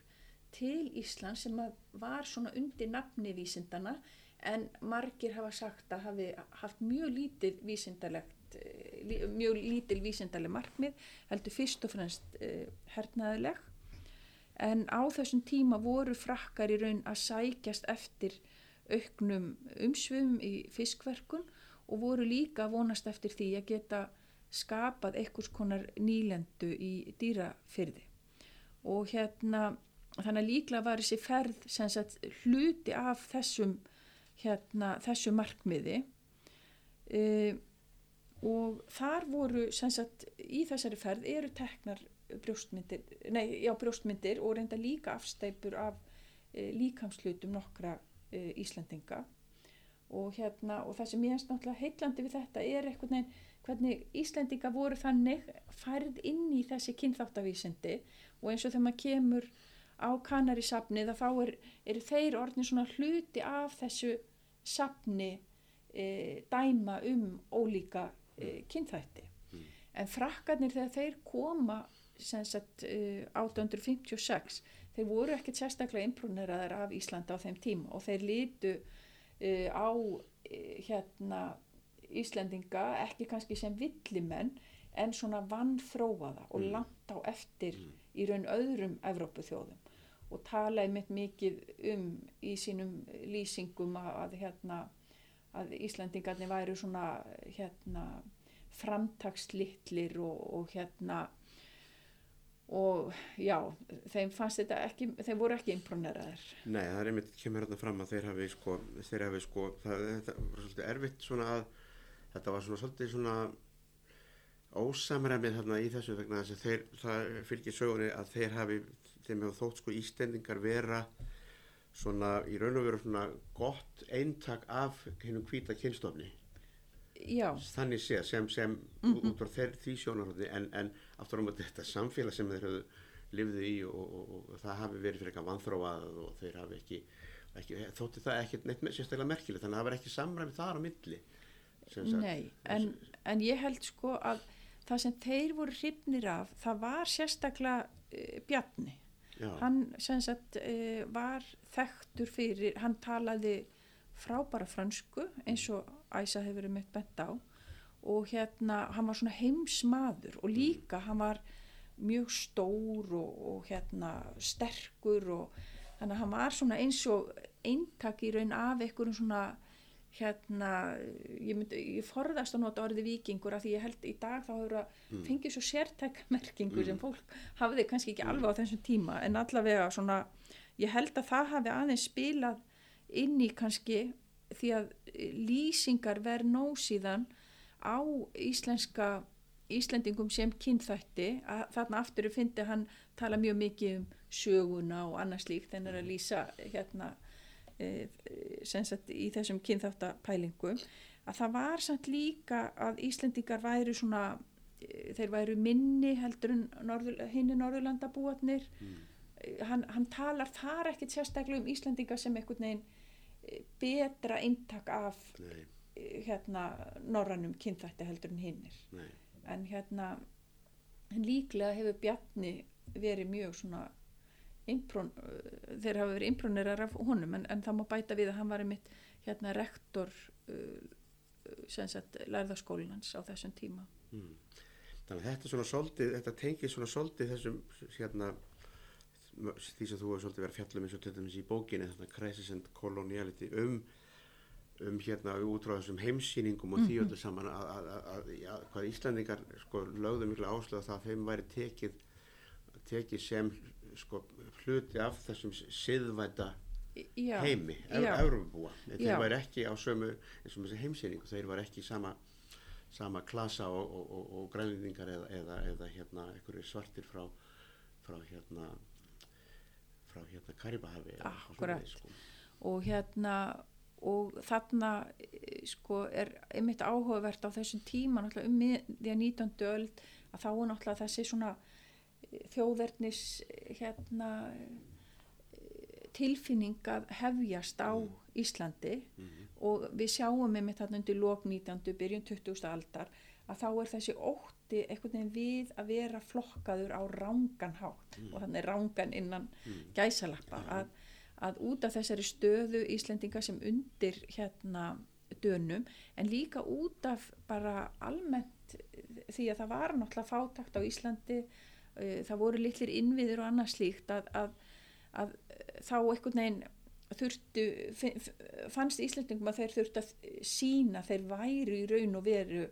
til Ísland sem var svona undir nafni vísindana en margir hafa sagt að hafi haft mjög lítið vísindalegt eh, mjög lítil vísindaleg markmið heldur fyrst og fremst eh, hernaðileg en á þessum tíma voru frakkar í raun að sækjast eftir auknum umsvum í fiskverkun og voru líka vonast eftir því að geta skapað einhvers konar nýlendu í dýrafyrði og hérna þannig að líklega var þessi ferð sagt hluti af þessum hérna þessu markmiði. E, og þar voru sagt í þessari ferð eru teknar brjóstmyndir, nei, já, brjóstmyndir og reynda líka afstæpur af e, líkamslutum nokkra e, Íslandinga og hérna og það sem ég erst náttúrulega heitlandi við þetta er eitthvað neginn hvernig Íslandinga voru þannig færð inn í þessi kynþáttavísindi og eins og þegar maður kemur á kanari safni þá er, er þeir orðin svona hluti af þessu safni e, dæma um ólíka e, kynþætti Mm. en frakkarnir þegar þeir koma sagt uh, 1856 þeir voru ekkert sérstaklega impruneraðar af Íslanda á þeim tíma og þeir lítu uh, á uh, hérna Íslendinga ekki kannski sem villimenn en svona vannþróaða og Mm. langt á eftir í raun öðrum Evrópuþjóðum og talaði mitt mikið um í sínum lýsingum að, að hérna að Íslandingarnir væru svona hérna framtakslitlir og, og hérna og já, þeim fannst þetta ekki, þeim voru ekki imponeraðir. Nei, það er einmitt kemur hérna fram að þeir hafi sko, þeir hafi sko, það, þetta var svolítið erfitt svona að, þetta var svona svolítið svona ósamræmið þarna í þessu vegna þess að þeir, það fylgir sögunni að þeir hafi, þeim hefur þótt sko ístendingar vera svona í raun og veru svona gott eintak af hennum hvíta kynstofni. Já, Þannig séð sem, sem út frá þeir því sjónarhótti en, en aftur á móti þetta samfélag sem þeir höfðu lifðu í og, og, og, og það hafi verið fyrir eitthvað vanþróað og þeir hafi ekki, ekki þótti það ekki neitt sérstaklega merkilegt þannig að það var ekki samræmi þar á milli. Nei, en, en ég held sko að það sem þeir voru hrifnir af, það var sérstaklega uh, Bjarni. Já, Hann sem sagt uh, var þekktur fyrir, hann talaði frábæra fransku eins og Æsa hefur verið mitt bent á og hérna hann var svona heimsmaður og líka hann var mjög stór og, og hérna sterkur og þannig að hann var svona eins og eintak í raun af einhverjum svona hérna ég, myndi, ég forðast að nota orði vikingur af því ég held í dag þá hefur að fengið svo sértækmerkingu sem fólk hafði kannski ekki alveg á þessum tíma en allavega svona ég held að það hafi aðeins spilað inn í kannski því að lýsingar verð nóg síðan á íslenska Íslendingum sem kynþætti að þarna aftur fyndi hann tala mjög mikið um söguna og annars líkt en er að lýsa hérna sagt í þessum kynþáttapælingum að það var samt líka að Íslendingar væru svona e, þeir væru minni heldur norður, hinni Norðurlandabúatnir mm. hann, hann talar þar ekkit sérstaklega um Íslendinga sem einhvern veginn e, betra eintak af nei, hérna norrannum kynþætti heldur nei, en hérna en líklega hefur Bjarni verið mjög svona imprón, þeir hafa verið impronerar af honum en, en það má bæta við að hann var einmitt hérna rektor uh, sem sagt lærðaskólinans á þessum tíma mm. þannig að þetta svolítið, þetta tengir svona svolítið þessum hérna því sem þú hefur svolítið verið að fjalla um eins og til dæmis í bókinni þarna Crisis and Coloniality um um hérna út frá þessum heimsýningum og því öllu saman að, að, að, að hvað Íslandingar sko lögðu miklu áslöð að það að þeim væri tekið tekið sem sko hluti af þessum siðvæta já, heimi, já. Európabúa þeir væri ekki á sömu eins og þessi heimsýningu, þeir væri ekki sama sama klasa og, og, og, og grænlendingar eða, eða, eða hérna svartir frá frá hérna frá hérna svoleiðis, sko. og hérna og þarna eh, sko er einmitt áhugavert á þessum tíma náttúrulega um því að 19. öld að þá er náttúrulega þessi svona þjóðverðnis hérna tilfinning að hefjast á Íslandi. Og við sjáum einmitt þarna undir lok 19. byrjun 20. aldar að þá er þessi ótti einhvern veginn við að vera flokkaður á rángan hátt. Og þannig rángan innan gæsalappa. Að, að út af þessari stöðu Íslendinga sem undir hérna dönum en líka út af bara almennt því að það var náttúrulega fátakt á Íslandi það voru litlir innviður og annað slíkt að, að, að þá einhvern veginn þurftu, fannst Íslendingum að þeir þurftu að sína þeir væru í raun og veru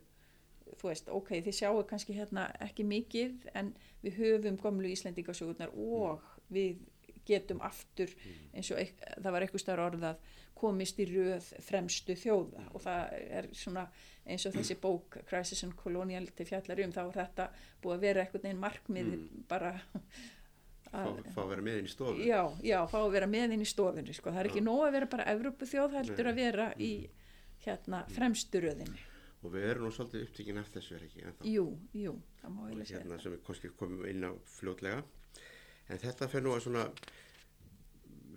þú veist, ok, þið sjáu kannski hérna ekki mikið en við höfum gömlu Íslendingasögurnar og við getum aftur eins og það var eitthvað starf orðað komist í röð fremstu þjóða. Og það er svona eins og þessi bók Crisis and Coloniality fjallar um þá er þetta búið að vera eitthvað einn markmið bara fá, fá að vera með inn í stofu. Já, já, fá að vera með inn í stofunni sko. það er ekki nóg að vera bara Evrópu þjóð heldur að vera í hérna fremstu röðinni. Og við erum nú svolítið upptíkin eftir þessu er ekki ennþá. jú, jú, það má eiginlega segja hérna sem við komum inn á fljótlega. En þetta fer nú að svona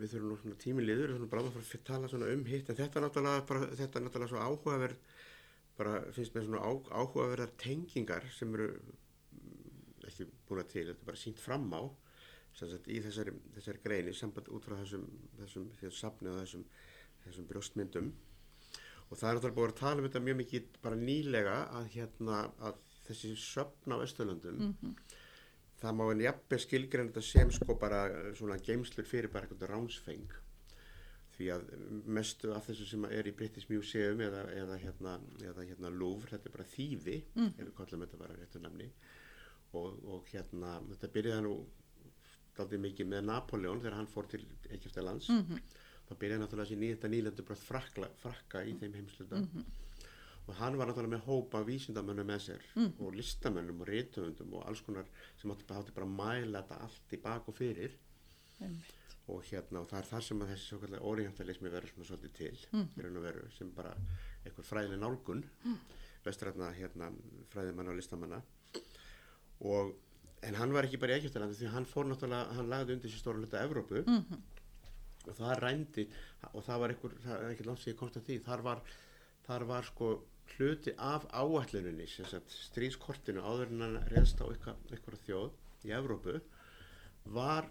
við þurfum nú svona tímiliður við þurfum bara að fara að tala svona um hitt en þetta er náttúrulega, bara, þetta er náttúrulega svo áhugaverð bara finnst mér svona á, áhugaverðar tengingar sem eru mm, ekki búin að til, þetta er bara sínt fram á sagt í þessari, þessari greini samband út frá þessum þessum, safni og þessum, þessum brjóstmyndum. Og það er náttúrulega búin að tala um þetta mjög mikið bara nýlega að hérna að þessi söfn á Östurlöndum það má en jafnveg skilgreina þetta sem sko bara eh, svona geimslur fyrir bara eitthvað ránsfeng. Því að mestu af þessu sem er í British Museum eða, eða, hérna, eða hérna Louvre, þetta er bara þýfi mm. við kallum þetta bara réttu namni og, og hérna þetta byrjaði nú daldið mikið með Napoleon þegar hann fór til Egyptalands. Mm -hmm. þá byrjaði náttúrulega þessi bara frakla, frakka í þeim heimsluta og hann var náttúrulega með hópa vísindamönnum með sér og listamönnum og réttöfundum og alls konar sem átti, átti bara að mæla þetta allt í bak og fyrir Einmitt. og hérna og það er það sem að þessi svo kallega orientalismi verður svona svolítið til mm. veru sem bara einhver fræðileg nálgun mm. vestrætna hérna fræðimanna og listamanna og en hann var ekki bara í Egyptalandi því hann fór náttúrulega, hann lagði undir sér stóra hluta Evrópu Mhm. og það rændi og það var einhver, það er ekki langt sem ég komst að því þar var, þar var sko hluti af sagt stríðskortinu áður en hann reðst á eitthvað þjóð í Evrópu var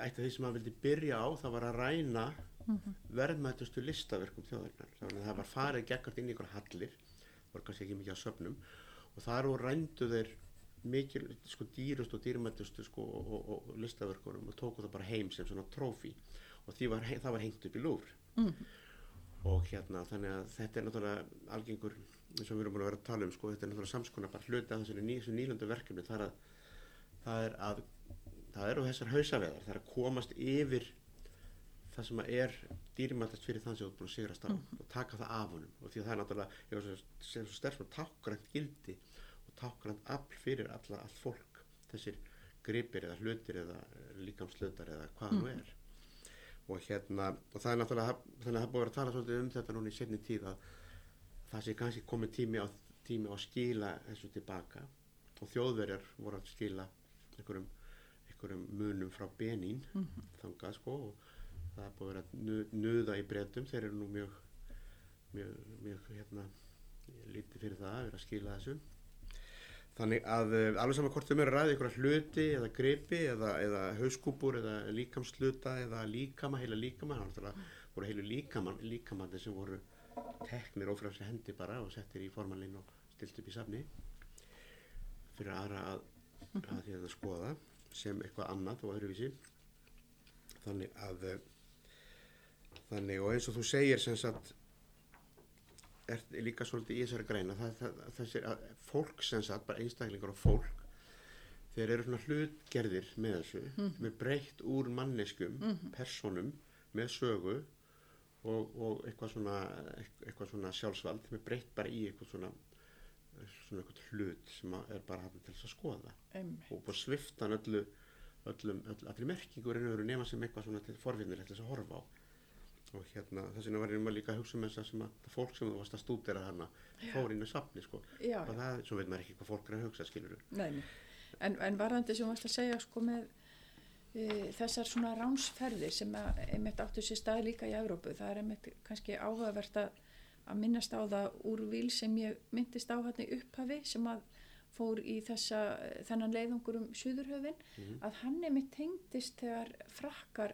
eitt af því sem hann vildi byrja á það var að ræna verðmætustu listaverkum þjóðarinnar. Þannig að það var farið gegnast inn í einhverja hallir það var kannski ekki mikið á söfnum og þar og rændu þeir mikil, sko dýrust og dýrmætustu sko og, og, og listaverkunum og tóku það bara heim sem svona trófi og var, það var hengt upp í lúr og hérna þannig að þetta er náttúrulega algengur eins og við erum búin að vera að tala um sko þetta er náttúrulega samskona bara hluti af þessari ný, þessu nýlöndu verkefni. Það er að það er að það eru þessar hausaveðar það er að komast yfir það sem er dýrmættast fyrir þann sem þú ert búin að sigrast á og taka það af honum. Og því að það er náttúrulega sem svona tákgrænt gildi og tákgrænt afl fyrir alla, allt fólk. Þessir gripir eða hlutir eða líkamslutar eða hvað það nú er og hérna og það er náttúrulega þannig að það búið að vera að tala svolítið um þetta núna í setni tíð að það sé kannski komið tími á, tími á að skila þessu tilbaka og þjóðverjar voru að skila einhverjum, einhverjum munum frá Benín þangað sko og það búið að vera að nu- nuða í breytum þeir eru nú mjög mjög, mjög hérna lítið fyrir það að vera að skila þessu Þannig að uh, alveg saman hvort þau mér að ræða einhverja hluti eða gripi eða, eða hauskúpur eða líkamsluta eða líkama, heila líkama, það náttúrulega voru heilu líkaman, líkamandi sem voru teknir ófrælsri hendi bara og settir í formanlinn og stilt upp í safni fyrir aðra að, að því að skoða sem eitthvað annað og öðruvísi. Þannig að uh, þannig og eins og þú segir sem sagt er líka svolítið í þessari greina það, það, þessir að fólk sem sagt, bara einstaklingar og fólk þeir eru svona hlutgerðir með þessu með breytt úr manneskum personum með sögu og, og eitthvað svona eitthvað svona sjálfsvald með breytt bara í eitthvað svona svona eitthvað hlut sem er bara hann til þess að skoða. Einmitt. og sviftan öllu öllum, öll, allir merkingur en öðru nema sem eitthvað svona til forvinnir til þess að horfa á og hérna þess vegna var ég líka að hugsa um þess að það fólk sem þú varst að stúdera þarna fór inn í safni sko. Já, og það, svo veit maður ekki hvað fólk er að hugsa skilur Nei, nei. En, en varðandi sem þú varst að segja sko með e, þessar svona ránsferðir sem að, einmitt áttu sér stað líka í Evrópu, það er einmitt kannski áhugavert að, að minnast á það úrvíl sem ég myndist á hérna í upphafi sem að fór í þessa, þennan leiðungur um Suðurhöfin, að hann einmitt tengdist þegar frakkar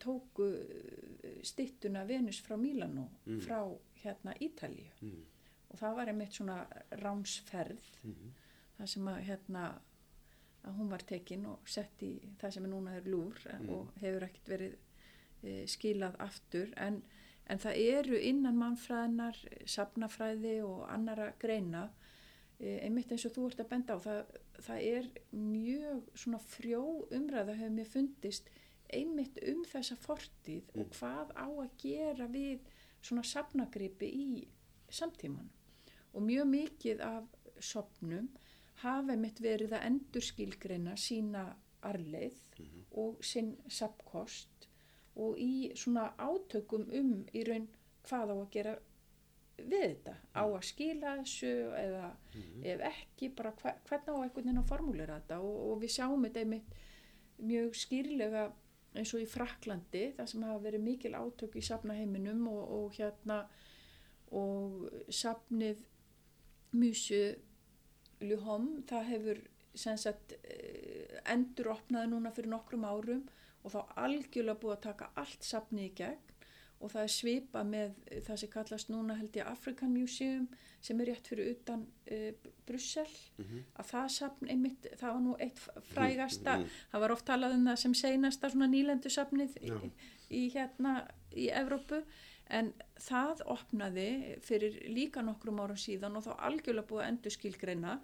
tóku e, styttuna Venus frá Mílanó frá hérna Ítalíu. Mm. og það var einmitt svona ránsferð það sem að hérna að hún var tekin og sett í það sem er núna er lúr og hefur ekkert verið e, skilað aftur. En, en það eru innan mannfræðinar, sapnafræði og annara greina e, einmitt eins og þú ert að benda á það það er mjög svona frjó umræða hefur mér fundist einmitt um þessa fortíð og hvað á að gera við svona safnagripi í samtíman og mjög mikið af sopnum hafa mitt verið að endurskilgreina sína arleið og sinn sapkost og í svona átökum um í raun hvað á að gera við þetta, á að skila þessu eða ef ekki bara hver, hvernig á einhvern veginn að formúlera þetta? Og, og við sjáum þetta einmitt mjög skýrlega eins og í Fraklandi þar sem hafa verið mikil átök í safnaheiminum og, og hérna og safnið Musu Luhom það hefur sagt eh, endur opnaði núna fyrir nokkrum árum og þá algjörlega búið að taka allt safnið í gegn og það er svipa með það sem kallast núna held ég African Museum sem er rétt fyrir utan uh, Brussel. Að það safn einmitt, það var nú eitt frægasta, það var oft talað um það sem seinasta svona nýlendu safnið í, í hérna í Evrópu. En það opnaði fyrir líka nokkrum árum síðan og þá algjörlega búið að endur skilgreina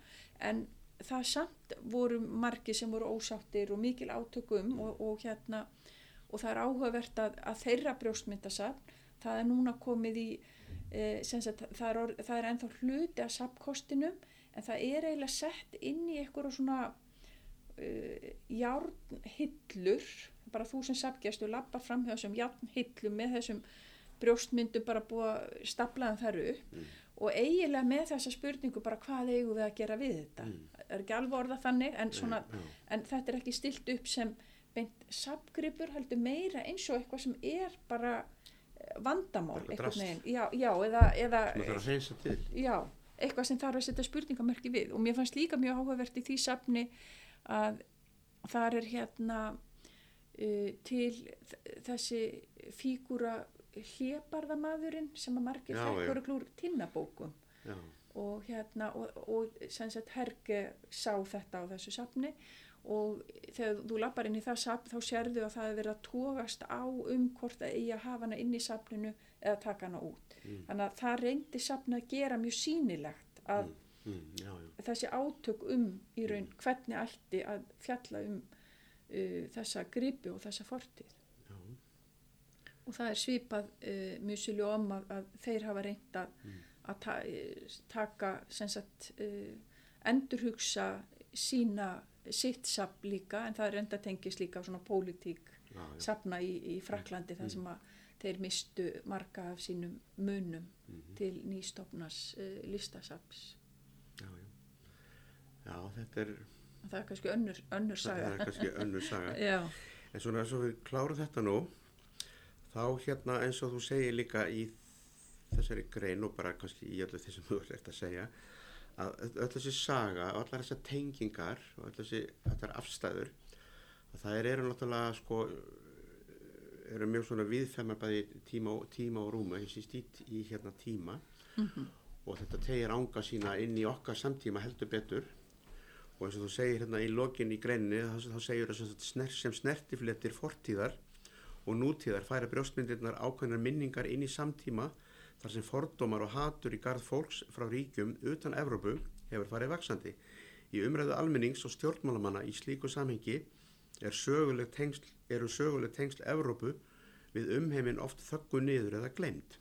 en það samt voru margi sem voru ósáttir og mikil átökum og, og hérna og það er áhugavert að, að þeirra brjóstmyndasafn, það er núna komið í, e, sagt, það, er orð, það er ennþá hluti af safnkostinum en það er eiginlega sett inn í eitthvað svona uh, járnhillur, bara þú sem safngjastur lappa fram þessum járnhillum með þessum brjóstmyndum bara búið að stapla þar upp og eiginlega með þessa spurningu bara hvað eigum við að gera við þetta? Er ekki alveg orða þannig en, svona, en þetta er ekki stilt upp sem beint sapgripur heldur meira eins og eitthvað sem er bara eh, vandamál já, já, eða, eða já, eitthvað sem þarf að setja spurningamerki við. Og mér fannst líka mjög áhugavert í því safni að þar er hérna uh, til þessi fígúra hlébarðamaðurinn sem að margir já. og klúr tinnabókum. Og hérna og, og sem sagt Herge sá þetta á þessu safni og þegar þú lappar inn í það safn þá sérðu að það er verið að tógast á um hvort að hafa hana inn í safninu eða taka hana út. Þannig að það reyndi safni að gera mjög sýnilegt að mm, já, já. þessi átök um í raun hvernig ætti að fjalla um uh, þessa gripi og þessa fortíð. já. Og það er svipað uh, mjög sýlu om að, að þeir hafa reynd að, að ta eh, taka sagt uh, endurhugsa sína sitt safn líka en það er enda tengist líka á svona pólitík safna í, í Fraklandi þar sem að þeir mistu marga af sínum munum til nýstofnas uh, listasafs. Já, já. Já, þetta er, Það er kannski önnur, önnur það saga. er kannski önnur saga. En svona eins og við klárum þetta nú, þá hérna eins og þú segir líka í þessari grein og bara kannski í öllu því sem þú ert að segja, að öll þessi saga og allar þessar tengingar og öll þessi afstæður, að það eru náttúrulega sko, eru mjög svona viðfemmar bæði tíma, og- tíma og rúma, ég síst í, í hérna tíma. Og þetta tegir ánga sína inn í okkar samtíma heldur betur. Og eins og þú segir hérna í lokin í greinni þá, þá segir það sner, sem snertifletir fortíðar og nútíðar færa brjóstmyndirnar ákveðnar minningar inn í samtíma þar sem fordómar og hatur í garð fólks frá ríkjum utan Evrópu hefur farið vaksandi. Í umræðu almennings og stjórnmálamanna í slíku samhengi er söguleg tengsl, eru söguleg tengsl Evrópu við umheiminn oft þöggu niður eða glemt.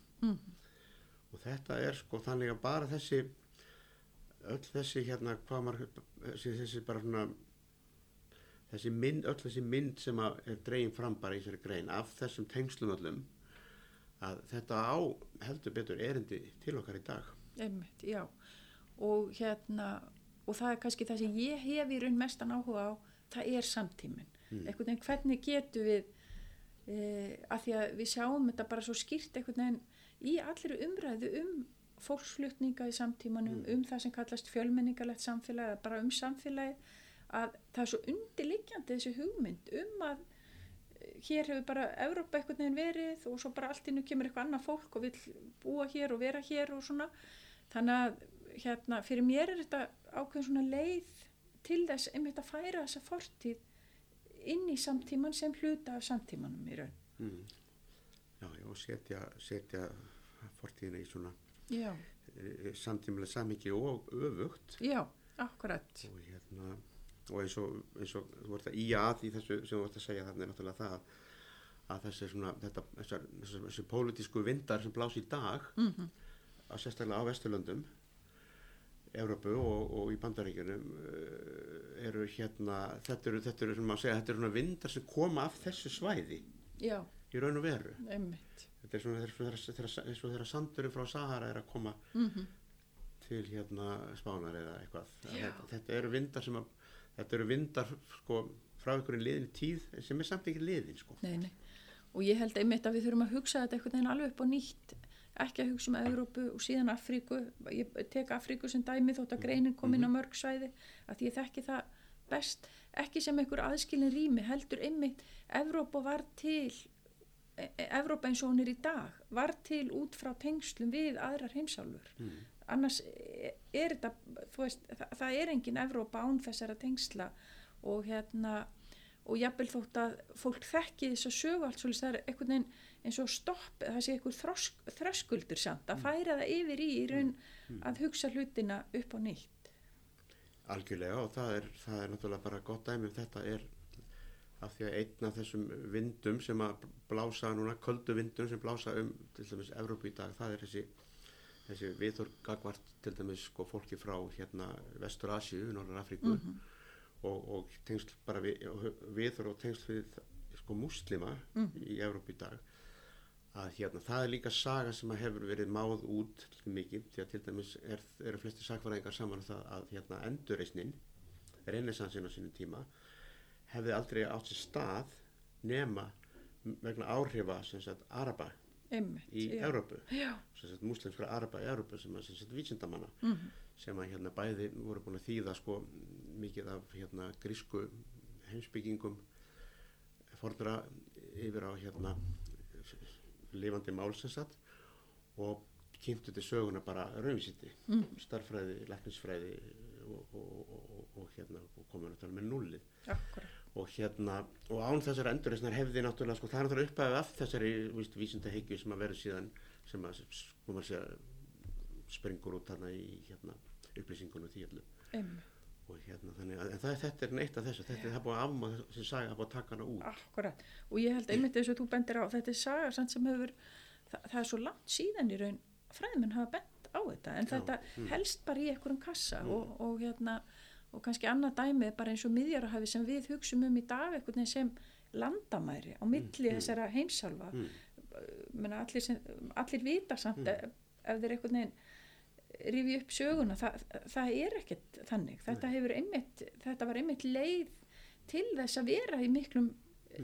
Og þetta er sko þannig að bara þessi öll þessi hérna hvað maður þessi, þessi bara svona þessi mynd, öll þessi mynd sem er dregin fram bara í þessari grein af þessum tengslum öllum að þetta á heldur betur erindi til okkar í dag einmitt, já. Og hérna, og það er kannski það sem ég hef í raun mestan áhuga á, það er samtíminn. Mm. Einhvern veginn, hvernig getum við, e, að því að við sjáum þetta bara svo skýrt einhvern veginn í allir umræðu um fólksflutninga í samtímanum, um það sem kallast fjölmenningalegt samfélag, eða bara um samfélagi, að það er svo undirliggjandi þessi hugmynd um að hér hefur bara Evrópa einhvern veginn verið og svo bara allt innu kemur eitthvað annað fólk og vil búa hér og vera hér og svona þannig að hérna fyrir mér er þetta ákveðin svona leið til þess einmitt að færa þessa fortíð inn í samtíman sem hluta af samtímanum í raun. mm. já, já, og setja, setja fortíðina í svona e, samtímulega samhengi og öfugt já, akkurat. og hérna og eins og, eins og þú vart að í að í þessu sem þú vart að segja þarna er náttúrulega það að þessi svona þetta, þessar, þessar, þessar pólitísku vindar sem blás í dag Mm að sérstaklega á Vesturlöndum Európu og, og í Bandaríkjunum uh, eru hérna þetta eru, þetta eru, sem maður segja, þetta eru svona vindar sem koma af þessu svæði. Já, í raun og veru. Einmitt. þetta er svona eins og þegar sandurinn frá Sahara er að koma Mm til hérna spánar eða eitthvað. Þetta, þetta eru vindar sem að þetta eru vindar sko frá einhverjum liðin tíð sem er samt ekki liðin sko Nei, nei. Og ég held einmitt að við þurfum að hugsa þetta einhvern veginn alveg upp á nýtt. Ekki að hugsa um Evrópu og síðan Afríku. Ég tek Afríku sem dæmi þótt að greinin kom inn á mörg svæði. Að ég þekki það best. Ekki sem einhver aðskilin rými heldur einmitt. Evrópa var til, e- e- eins og hún er í dag, var til út frá tengslum við aðrar heimsálfur. mm. Annars er þetta, veist, það, það er engin Evrópa án þessara tengsla og hérna og jafnvel þótt að fólk þekki þess að sögu allt svolítið það er einhvern veginn eins og stopp, það sé einhver þröskuldur samt að færa það yfir í í raun að hugsa hlutina upp á nýtt. algjörlega og það er, það er náttúrulega bara gott dæmi um þetta er af því að einn af þessum vindum sem að blása núna, köldu vindum sem blása um til dæmis Evrópu í dag, það er þessi þessi viður gagvart til dæmis sko fólki frá hérna Vestur Asíu, Norður Afríku og, og tengsl bara við, viður og tengsl við sko múslima í Evrópu í dag að hérna það er líka saga sem að hefur verið máð út mikið því að til dæmis er, eru flesti sakfræðingar saman um það að hérna endurreisnin reynesansin á sínum tíma hefði aldrei átt sér stað nema vegna áhrifa sem sagt araba Einmitt, í já. Sagt muslimskra araba í Evrópu sem að sem sagt vísindamanna mhm, sem að hérna bæði voru búin að þýða sko mikið af hérna grísku heimsbyggingum fordra yfir á hérna lifandi mál sem sagt og kynntu til söguna bara raunvísindi, Mm. starffræði, læknisfræði og, og, og, og hérna og komið náttúrulega með nullið akkurat. Og hérna og án þessar endurreisnar hefði náttúrulega sko það er náttúrulega upphæfið af þessari víst, vísindahyggju sem að verður síðan sem að sko maður segja springur út þarna í hérna upplýsingunum því allu Einmitt, og hérna þannig að en það, þetta er neitt af þessu. Þetta er það búið að afma þessi saga það búið að taka hana út. Akkurat. Og ég held einmitt eins og þú bendir á, þetta er saga samt sem hefur, það, það er svo langt síðan í raun fræðmenn hafa bent á þetta. En Já, þetta mm. helst bara í einhverjum kassa og, og hérna og kannski annað dæmi er bara eins og miðjarahafi sem við hugsum um í dag veginn sem landamæri á milli mm. þessara heimsálfa mm. menna allir, sem, allir vita samt Mm. ef, þeir veginn rifi upp söguna, það, það er ekkert þannig, þetta einmitt þetta var einmitt leið til þess að vera í miklum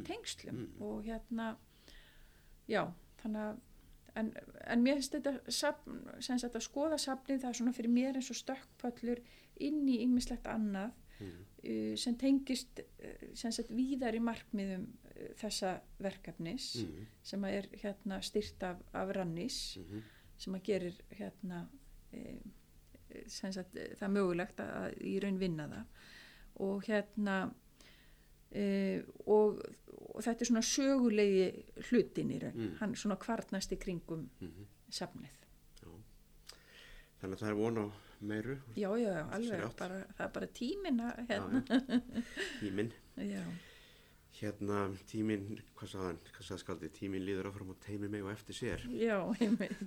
tengslum Mm. og hérna já, þannig að en, en mér finnst þetta safn, sem sagt að skoða safnið það er svona fyrir mér eins og stökkpöllur inn í ymmislegt annað Mm. uh, sem tengist uh, sem sagt víðar í markmiðum uh, þessa verkefnis Mm. sem er hérna styrt af, af rannis Mm. sem að gerir hérna e, sem sagt eh, það mögulegt að, í raun vinna það og hérna og, og þetta er svona sögulegi hlutin í raun, Mm. hann svona kvarnast í kringum Mm. safnið. Þannig að það er von á meiru. Já, já, alveg, bara, það er bara tímin hérna, já, hérna tíminn, hvað sagði hann? Hvað sagði skaldi, tíminn líður áfram og teimi mig og eftir sér. Já, einmitt,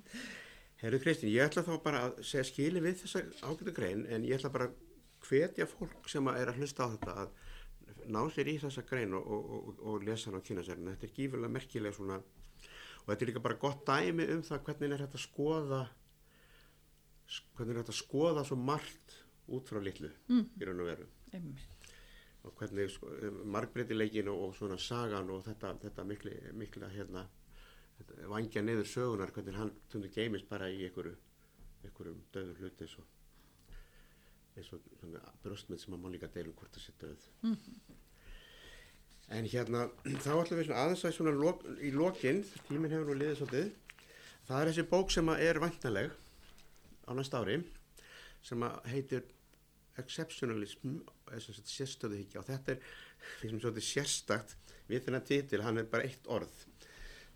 Herru Kristín, ég ætla þá bara að segja skili við þessa ágætu grein en ég ætla bara að hvetja fólk sem að er að hlusta á þetta að ná sér í þessa grein og, og, og, og lesa hann á kynasærinu. Þetta er gífurlega merkileg svona og þetta er líka bara gott dæmi um það hvernig er þetta að skoða hvernig er þetta að skoða svo margt út frá litlu mm, í raun og veru? Einmitt, og hvernig sko, margbreytileikin og, og svona sagan og þetta, þetta mikli, mikla hérna þetta, vangja niður sögunar hvernig hann tundur geimist bara í einhverju einhverjum döður hluti eins og eins og svona bröstmynd sem að má líka deilum hvort það sé döð. En hérna þá ætlum við aðeins að svona lok, í lokin, tíminn hefur nú liðið svolítið. Það er þessi bók sem er væntaleg á næsta ári sem heitir exceptionalism sérstöðu higgja og þetta er sem svolítið sérstakt við þennan titil, hann er bara eitt orð.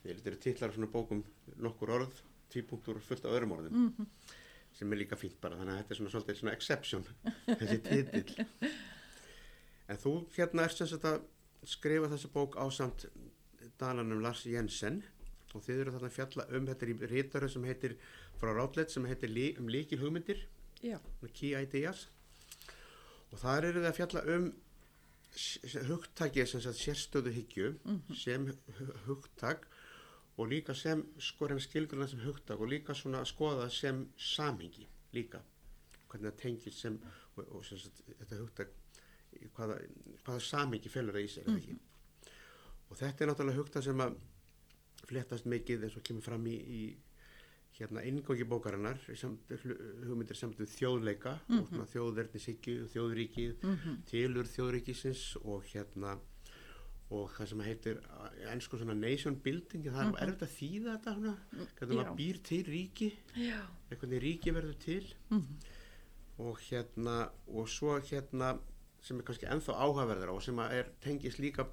Þetta eru titlar af svona bókum nokkur orð, típunktur fullt af öðrum orðum mm, sem er líka fínt bara þannig að þetta er svona svolítið svona exception þessi titill. En þú hérna sem sagt að skrifa þessa bók á samt dalanum Lars Jensen og þið eru þarna fjalla um þetta í rítari sem heitir frá Ráðleit sem heitir li, um líkil hugmyndir Key Ideas. Og þar eru þið að fjalla um hugtakið sem sagt sérstöðu hyggju sem hu- hugtak og líka sem sko reyna skilgruna sem hugtak og líka svona að skoða sem samhengi líka. Hvernig það tengir sem og, og sem sagt þetta hugtak í hvaða, hvaða samhengi felur það í sér mm -hmm. og þetta er náttúrulega hugtak sem að fléttast mikið eins og kemur fram í, í hérna inngóki bókarinnar hugmyndir samt um þjóðleika og svona þjóðverðnishyggju, þjóðríkið tilur þjóðríkisins og hérna og það sem heitir ennsku svona nation building það er erfitt að þýða þetta svona, hvernig Já. maður býr til ríki. Hvernig ríki verður til. Og hérna og svo hérna sem er kannski ennþá áhugaverðara og sem er tengist líka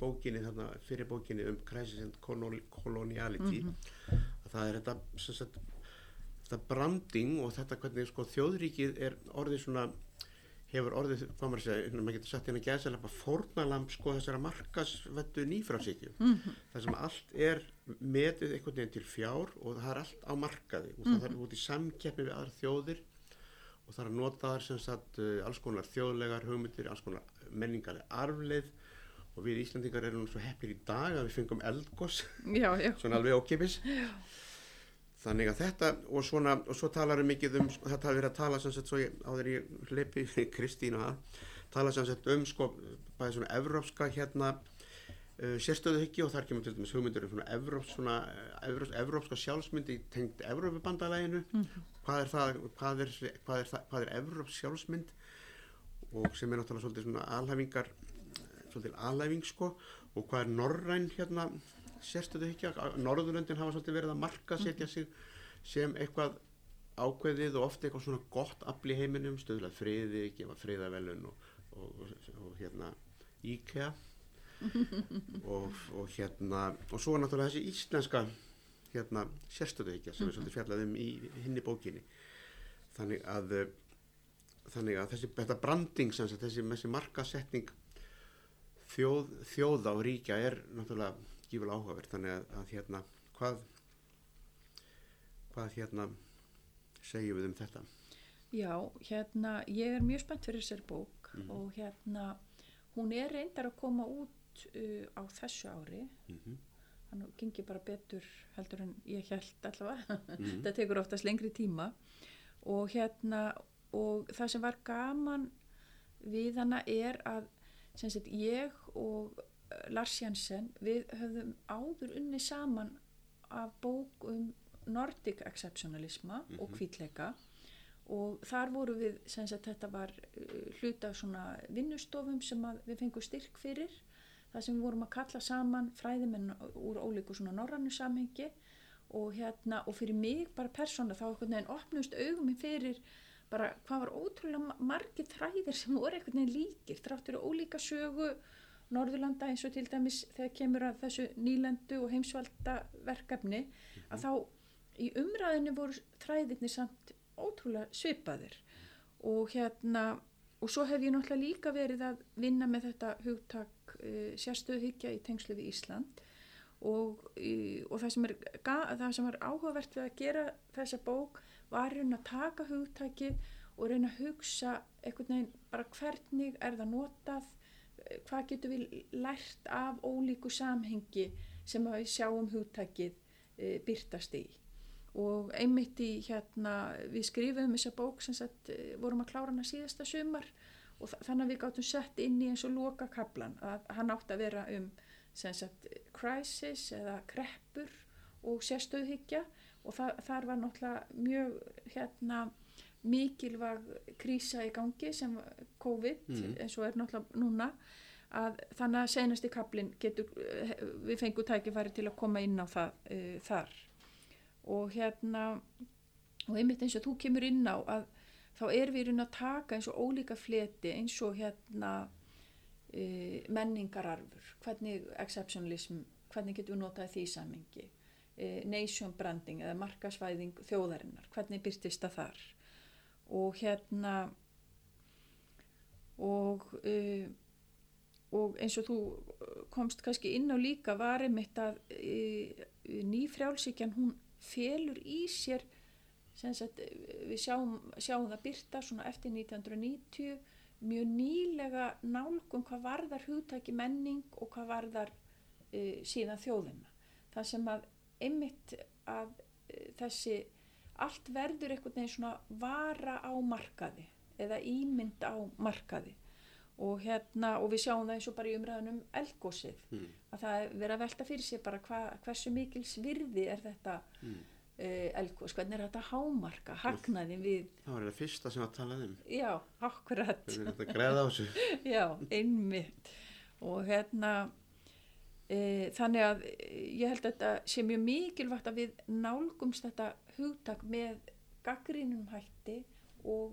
bókinni þarna fyrir bókinni um crisis and colonial- coloniality. Að það er þetta sagt, þetta branding og þetta hvernig sko þjóðríkið er orðið svona hefur orðið, hvað maður að segja, maður getur sagt hérna gæðslega fórnalamb sko þessara markasvettu nýfrásíkju mm -hmm. það sem allt er metið einhvern veginn til fjár og það er allt á markaði og það er út í samkeppni við aðra þjóðir og það er að nota þar sem sagt uh, alls konar þjóðlegar hugmyndir, alls konar menningarlega arfleið og við Íslandingar erum svo heppir í dag að við fengum eldgós já, já, svona alveg ókipis þannig að þetta og svona og svo talar við mikið um þetta hafi verið að tala sagt svo ég áður ég hleypi Kristín og það tala sagt um sko bæði svona evrópska hérna uh, sérstöðuhyggju og þar kemur til dæmis hugmyndur um svona evróps svona uh, evróps, evrópska sjálfsmyndi tengt Evrópubandalæginu hvað er það hvað er, hvað er, það, hvað er evróps sjálfsmynd? Og sem er náttúrulega svolítið svona alhæfingar svolítið alhæfing sko. Og hvað er norræn hérna sérstöðu hyggja, Norðurlöndin hafa svolítið verið að marka setja sig sem eitthvað ákveðið og ofta eitthvað svona gott afl í heiminum, stöðlað friði, gefa friðavelun og, og, og, og hérna IKEA og, og hérna og svo er náttúrulega þessi íslenska hérna sérstöðu hyggja sem er svolítið fjallað um í hinni bókinni. Þannig að eh, þannig að þessi, þetta branding þessi, þessi markasetning þjóð, þjóða og ríkja er náttúrulega gífulega áhugaverð þannig að, að hérna hvað hvað hérna segjum við um þetta? Já, hérna, ég er mjög spennt fyrir þessari bók og hérna, hún er reyndar að koma út uh, á þessu ári. Mm -hmm. þannig að gengi bara betur heldur en ég held allavega. Þetta tekur oftast lengri tíma. Og hérna og það sem var gaman við hana er að sem sagt ég og eh, Lars Jensen við höfðum áður unni saman af bók um Nordic Exceptionalisma og hvítleika. Og þar voru við sem sagt þetta var uh, hluta svona vinnustofum sem við fengum styrk fyrir. Það sem við vorum að kalla saman fræðimenn úr ólíku svona norrannu samhengi. Og hérna og fyrir mig bara persóna þá opnust augum fyrir bara hvað var ótrúlega margir þræðir sem voru einhvern veginn líkir þráttur og ólíka sögu Norðurlanda eins og til dæmis þegar kemur að þessu nýlendu og heimsvalda verkefni að þá í umræðinu voru þræðirni samt ótrúlega svipaðir. Og hérna og svo hef ég náttúrulega líka verið að vinna með þetta hugtak uh, sérstöðhyggja í tengslu við Ísland. Og, uh, og það, sem er, það sem var áhugavert við að gera þessa bók var reyna að taka hugtakið og reyna að hugsa einhvern veginn bara hvernig er það notað eh, hvað getur við lært af ólíku samhengi sem við sjáum hugtakið e, byrtast í. Og einmitt í hérna við skrifum þessa bók sem sagt, eh, vorum að klára hana síðasta sumar og þa- þannig að við gáttum sett inn í eins og loka kaplan að hann átti að vera um sagt crisis eða kreppur og sérstöðhyggja og það, þar var náttúrulega mjög hérna mikilvæg krísa í gangi sem COVID Mhm. eins og er náttúrulega núna að þannig að senasti kaplinn getur eh, við fengum tækifæri til að koma inn á það uh, þar. Og hérna og einmitt eins og þú kemur inn á að þá er við inn að taka eins og ólíka fleti eins og hérna uh, menningararfur. Hvernig exceptionalism hvernig getum við notað því í samingi e, nation branding eða markasvæðing þjóðarinnar, hvernig byrtist það þar og hérna og e, og eins og þú komst kannski inn á líka var einmitt að e, nýfrjálsíkjan hún felur í sér sagt, við sjáum, sjáum það byrta svona eftir 1990 mjög nýlega nálgum hvað varðar hugtæki menning og hvað varðar uh, síðan þjóðina. Það sem að einmitt að uh, þessi allt verður einhvern veginn svona vara á markaði eða ímynd á markaði. Og hérna og við sjáum það eins og bara í umræðunum elgósið mm. að það verður að velta fyrir sig bara hva, hversu mikils virði er þetta mm uh, elgós, hvernig er þetta hámarka hagnaði við það var það fyrsta sem að talaði um. Já, akkurat. Já, einmitt. Og hérna e, þannig að ég held að þetta sé mjög mikilvægt að við nálgumst þetta hugtak með gaggrínum hætti og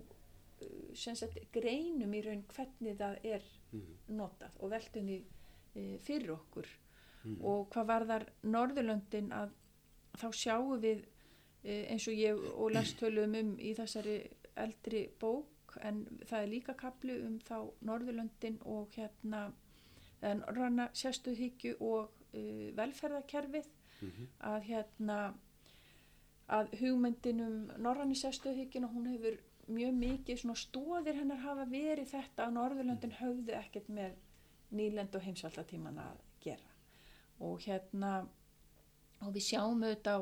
sem sagt greinum í raun hvernig það er mm. notað og veldunni e, fyrir okkur mm. og hvað var þar Norðurlöndin að þá sjáum við eins og ég og lest tölum um í þessari eldri bók en það er líka kaplu um þá Norðurlöndin og hérna Norranna sérstuðhyggju og uh, velferðarkerfið mm -hmm. að hérna að hugmyndinum Norranni sérstuðhyggjuna hún hefur mjög mikið svona stóðir hennar hafa verið þetta að Norðurlöndin höfðu ekkert með nýlend og heimsvaldatíman að gera og hérna og við sjáum auðvitað á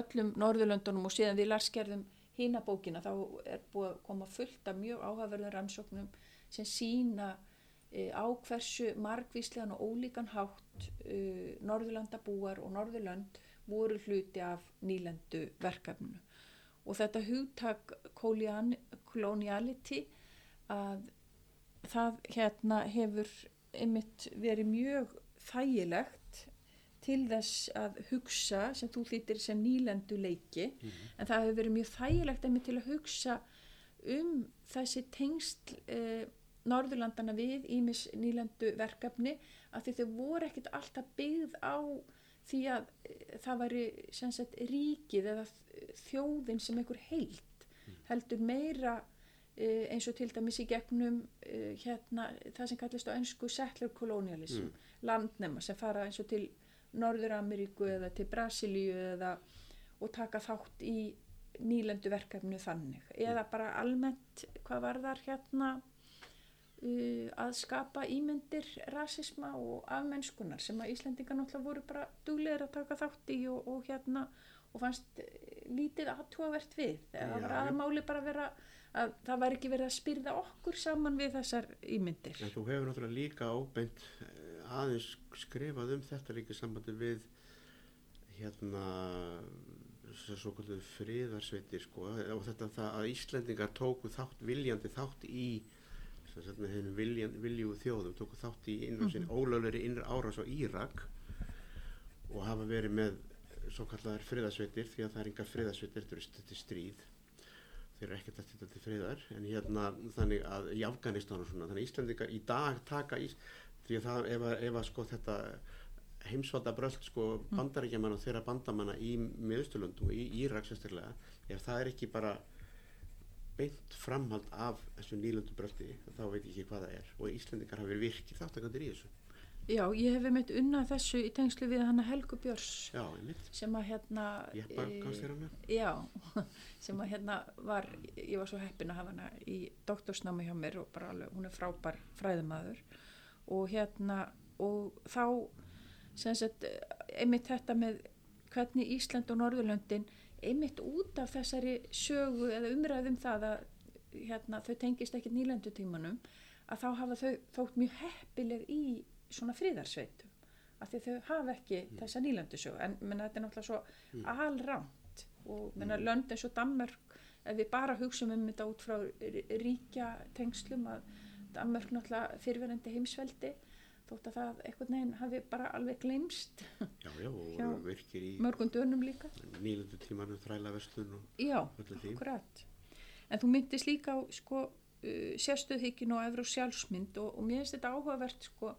öllum Norðurlöndunum og síðan við larskerðum hínabókina þá er búið að koma fullt af mjög áhaverðum rannsóknum sem sína á hversu margvíslegan og ólíkan hátt e, Norðurlandabúar og Norðurlönd voru hluti af nýlendu verkefninu og þetta hugtak koloniality að það hérna hefur einmitt verið mjög þægilegt til þess að hugsa sem þú þýttir sem nýlendu leiki mm -hmm. en það hefur verið mjög þægilegt einmitt til að hugsa um þessi tengst eh, Norðurlandana við ímis nýlendu verkefni að því þau voru ekkit alltaf byggð á því að eh, það væri sagt, ríkið eða þjóðin sem einhver heilt mm. heldur meira eh, eins og til dæmis í gegnum eh, hérna, það sem kallist á ennsku settler colonialism mm. landnema sem fara eins og til Norður-Ameríku eða til Brasilíu eða og taka þátt í nýlendu verkefnu þannig eða bara almennt hvað var þar hérna uh, að skapa ímyndir rasisma og afmennskunar sem að Íslandingar náttúrulega voru bara duglegar að taka þátt í og, og hérna og fannst lítið aðtúavert við. Það var aðmáli bara að vera að það var ekki verið að spyrða okkur saman við þessar ímyndir. En þú hefur náttúrulega líka ábeint aðeins skrifað um þetta líka sambandi við hérna þessar svo kallið friðarsveitir sko og þetta að Íslendingar tóku þátt viljandi þátt í vilju þjóðum tóku þátt í innrásin, mm -hmm. ólöfleri innra árás á Írak og hafa verið með svo kallar friðarsveitir því að það er enga friðarsveitir þetta er stríð þeir eru ekkert að þetta til friðar en hérna þannig að í Afganistan og svona þannig að Íslandingar í dag taka Ís því að það, ef að, ef að sko þetta heimsvalda bröld sko mm. bandaríkjaman og þeirra bandamanna í miðustulundu og í Írak sérstaklega ef það er ekki bara beint framhald af þessu nýlundu bröldi þá veit ég ekki hvað það er. Og Íslandingar hafi verið virkið þáttakandir í þessu. Já, ég hef einmitt unnað þessu í tengslu við hana Helgu Björns. Já, sem að hérna Jeppa, e, já, sem að hérna var ég var svo heppin að hafa hana í doktorsnámi hjá mér og bara alveg, hún er frábær fræðumæður og hérna og þá sem sagt einmitt þetta með hvernig Ísland og Norðurlöndin einmitt út af þessari sögu eða umræðum það að hérna, þau tengist ekki nýlendutímanum að þá hafa þau þótt mjög heppileg í svona fríðarsveitum af því þau hafa ekki mm. þessa nýlendusögu en menna, þetta er náttúrulega svo mm. alramt og menna, mm. lönd eins og Danmörk ef við bara hugsaum um þetta út frá ríkja tengslum að Danmörk náttúrulega fyrirverandi heimsveldi þótt að það eitthvað neginn hafi bara alveg glemst Já, já, og virkir í mörgum dönum líka. Nýlandu tímanu þræla vestlun Já, akkurat. En þú myndist líka á sko, uh, sérstöðhyggin og efru sjálfsmynd og, og mér finnst þetta áhugavert sko,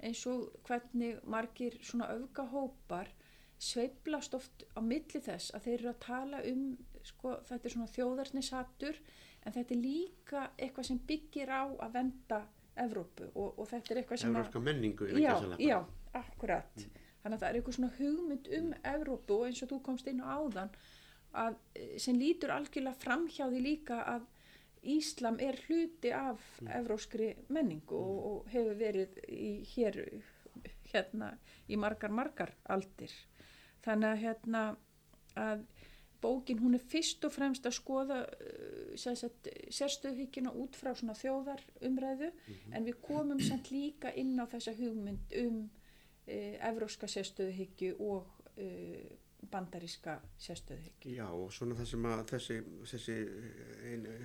eins og hvernig margir svona öfgahópar sveiblast oft á milli þess að þeir eru að tala um sko, þetta er svona þjóðarsnishattur en þetta er líka eitthvað sem byggir á að venda Evrópu og, og þetta er eitthvað sem Evrópska menningu já, já, akkurat. Þannig að það er eitthvað svona hugmynd um Evrópu og eins og þú komst inn á áðan að, eh, sem lítur algjörlega framhjá því líka að Íslam er hluti af evróskri menningu og, og hefur verið í hér hérna í margar margar aldir. Þannig að hérna að bókin hún er fyrst og fremst að skoða uh, sérstöðhyggjuna út frá svona þjóðar umræðu en við komum samt líka inn á þessa hugmynd um uh, evróska sérstöðhyggju og uh, bandaríska sérstöðhyggju. Já og svona það sem að þessi, þessi einu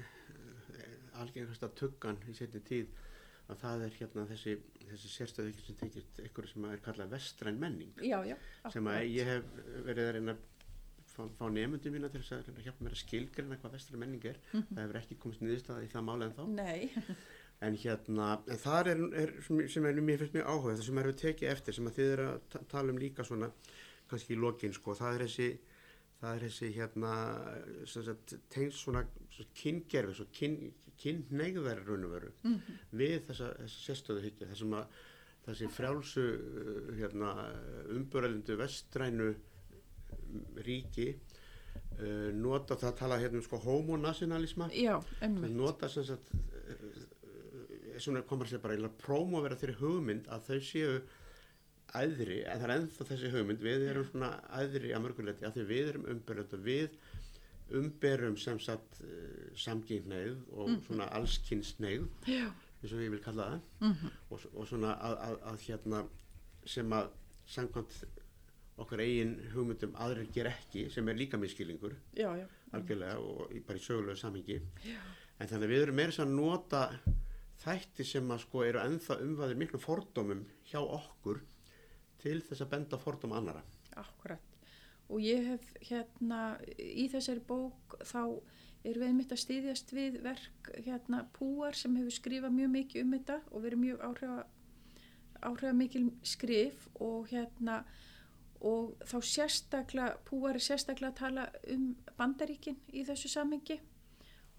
algengasta tuggan í setni tíð að það er hérna þessi, þessi sérstöðu ekki sem tekist ykkur sem er kallað vestræn menning. Já, já, sem að ég hef verið að reyna að fá, nefnduð mína til að að hjálpa mér að skilgrina hvað vestræn menning er. Það hefur ekki komist niðurstaða í það máli en þá Nei, en hérna, en þar er, er sem, sem er mér finnst mjög áhuga það sem er við tekið eftir sem að þið eru að ta- tala um líka svona kannski í lokin sko, það er þessi það er þessi hérna sem sagt, tengst svona, kyngerfi svo kyn, kynneigðar raun og veru við þessa, þessa sérstöðu hyggja þessum að þessi frjálsu hérna, umbörðalindu vestrænu ríki uh, nota það að tala hérna um sko homonationalisma. Nota sem sagt svona komar sér bara að prómóvera þeirri hugmynd að þau séu æðri, en það er ennþá þessi hugmynd. Við erum svona æðri að mörguleiti að því við erum umbyrjandi og við umberum sem sagt uh, samgengneið og svona allskynnsneið eins og ég vil kalla það. Og, og svona að, að, að hérna sem að samkvæmt okkar eigin hugmyndum aðrir ger ekki sem er líka miskilingur já, já. algjörlega og í, bara í sögulegu samingi en þannig að við erum meira þess að nota þætti sem að sko eru ennþá umvæðir miklu fordómum hjá okkur til þess að benda á fordóm annara Akkurat. Og ég hef hérna í þessari bók þá erum við einmitt að styðjast við verk hérna Púar sem hefur skrifað mjög mikið um þetta og verið mjög áhrifa, áhrifa mikil skrif og hérna og þá sérstaklega, Púar er sérstaklega að tala um bandaríkin í þessu samhengi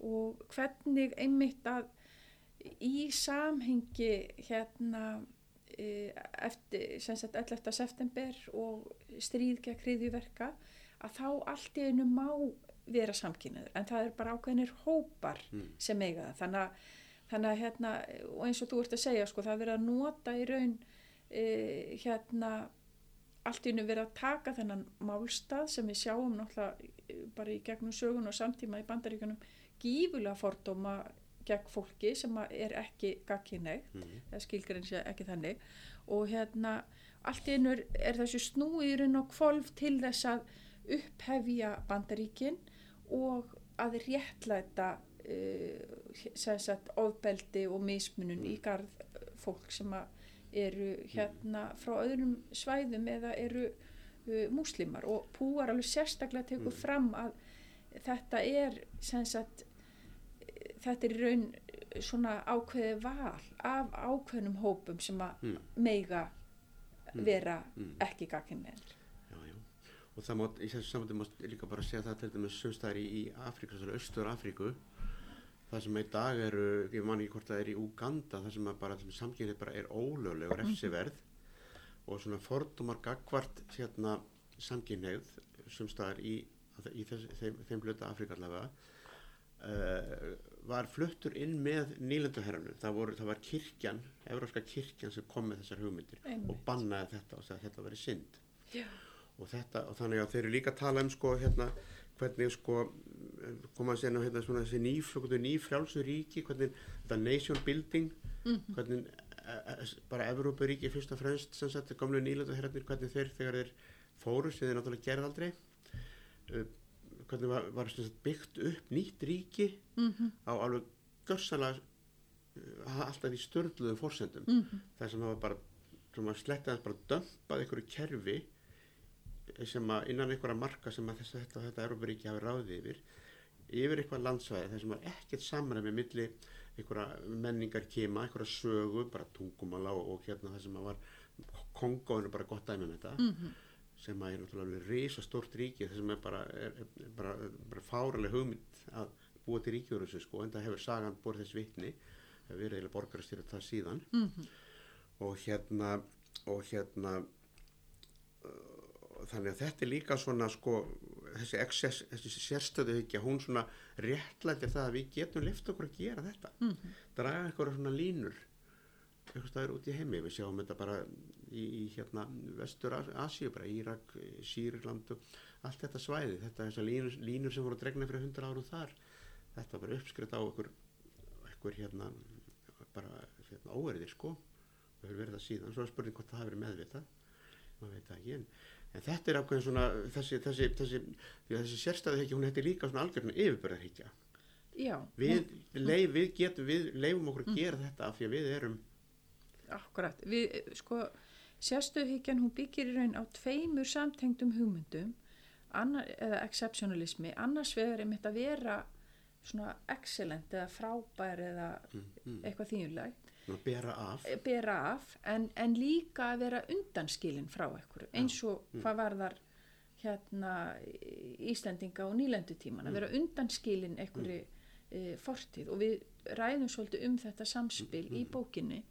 og hvernig einmitt að í samhengi hérna eh, eftir sem sagt 11. september og stríð gegn hriðjuverka að þá allt í einu má vera samkynniður en það er bara ákveðinir hópar sem eiga það þannig að, þannig að hérna og eins og þú ert að segja sko það er verið að nota í raun e, hérna allt í einu verið að taka þennan málstað sem við sjáum náttúrulega eh, bara í gegnum sögun og samtíma í bandaríkunum gífulega fordóma gegn fólki sem er ekki gagkinnegt eða skilgrein sé ekki þannig. Og hérna allt í einu er, er þessu snúirinn og kvolf til þess að upphefja bandaríkin og að réttlæta uh, ofbeldi og mismunun í garð fólk sem að eru hérna frá öðrum svæðum eða eru uh, múslimar og púar alveg sérstaklega tekur fram að þetta er sagt þetta er raun svona ákveði val af ákveðnum hópum sem að Mm. meiga vera ekki gagkinnið. já, já. og það mátt, í þessu mátt líka bara segja það til dæmis sumstæðar í, í Afríku, svona austur Afríku það sem í dag eru, ég man ekki hvort það er í Uganda, það sem bara samkynið bara er ólögleg og refsiverð og svona fordómar gagvart hérna samkynneið sumstæðar í, í þess, þeim, þeim hluta Afríka allavega uh, var fluttur inn með nýlenduherranu, það, það var kirkjan, Evrópska kirkjan sem kom með þessar hugmyndir Einmitt. og bannaði þetta og sagði að þetta verið synd. Og þetta, og þannig að þeir eru líka að tala um sko hérna, hvernig sko koma að segja hérna svona þessi nýflökutu nýfrjálsu ríki, hvernig þetta nation building, hvernig e, e, bara Evrópuríki fyrst og fremst sem sagt, gamlu nýlöndu herrarnir, hvernig þeir þegar þeir fóru, sem þeir náttúrulega gerð aldrei uh, hvernig var, var sagt, byggt upp nýtt ríki Mhm. á alveg görsalega alltaf í störluðum fórsendum það sem hafa bara sem að sletta þess bara dömpað einhverju kerfi sem að innan einhverja marka sem að þess, þetta, þetta Európaríki hafi ráðið yfir yfir eitthvað landsvæði þar sem var ekkert samræmi milli einhverja menningar kema, einhverja sögu bara tungumála og, og hérna það sem að var Kongóinu bara gott dæmi með þetta Mhm. sem að er náttúrulega reysa stórt ríki er bara, er, er bara, bara fáraleg hugmynd að búa til ríkjúrusu sko en það hefur sagan borð þess vitni hefur verið eða borgarstýra það síðan Mhm. og hérna og hérna þannig að þetta er líka svona sko þessi, excess, þessi sérstöðu ekki hún svona réttlættir það að við getum lift okkur að gera þetta. Mhm. draga eitthvað svona línur eitthvað staður út í heimi. Við sjáum þetta bara í, í hérna vestur Asíu, bara Írak, Sýrland og allt þetta svæði. Þetta þessar línur, línur sem voru dregna fyrir hundra árum þar þetta var bara uppskrift á einhver, einhver hérna bara hérna, óerðir sko. Og hefur verið það síðan, svo er spurning hvort það hafi verið meðvitað. Maður veit það ekki en, en þetta er ákveðin svona þessi, þessi, þessi, þessi sérstæðu ekki hún heitir líka svona algjörnum yfirbörðarhyggja Já, við, leif, við getum, við leifum okkur að gera þetta af því að við erum Akkurat, við, sko, sérstöðhyggjan hún byggir í raun á tveimur samtengdum hugmyndum annar, eða exceptionalismi, annars vegar er mitt að vera svona excellent eða frábær eða mm, eitthvað þýjuleg, bera af. Bera af en, en líka að vera undanskilin frá einhverju, eins og hvað var þar hérna Íslendinga og nýlendutíman, að vera undanskilin einhverju e, fortíð. Og við ræðum svolítið um þetta samspil í bókinni.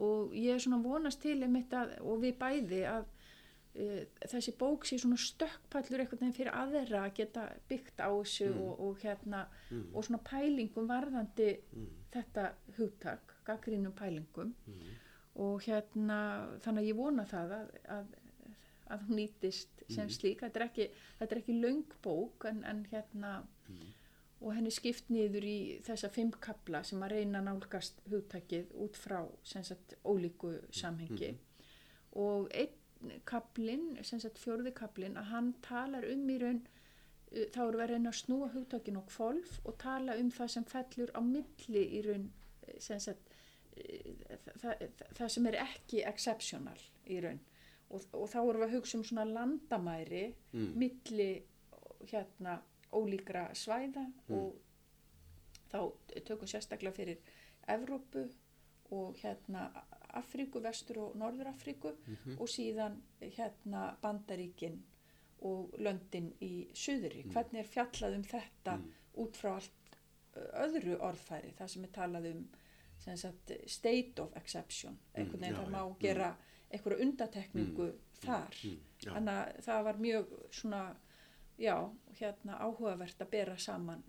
og ég er svona vonast til einmitt að, og við bæði að e, þessi bók sé svona stökkpallur einhvern veginn fyrir aðra að geta byggt á þessu og, og hérna og svona pælingum varðandi þetta hugtak, gaggrínum pælingum og hérna þannig að ég vona það að, að, að hún nýtist sem slík. Þetta er ekki, þetta er ekki löng bók en, en hérna og henni skipt niður í þessa fimm kapla sem að reyna nálgast hugtakið út frá sagt ólíku samhengi. Og einn sagt fjórði kaplinn að hann talar um í raun uh, þá erum við að reyna að snúa hugtakin og kvolf og tala um það sem fellur á milli í raun sagt það, það, sem er ekki exceptional í raun. Og, og þá erum við að hugsa um svona landamæri milli hérna ólíkra svæða og þá tökum sérstaklega fyrir Evrópu og hérna Afríku, Vestur og Norður Afríku og síðan hérna Bandaríkin og löndin í Suðri. Hvernig er fjallað um þetta út frá allt öðru orðfæri, það sem er talað um state of exception, einhvern veginn það má já, gera einhverja undatekningu þar. Þannig að það var mjög svona, já, hérna áhugavert að bera saman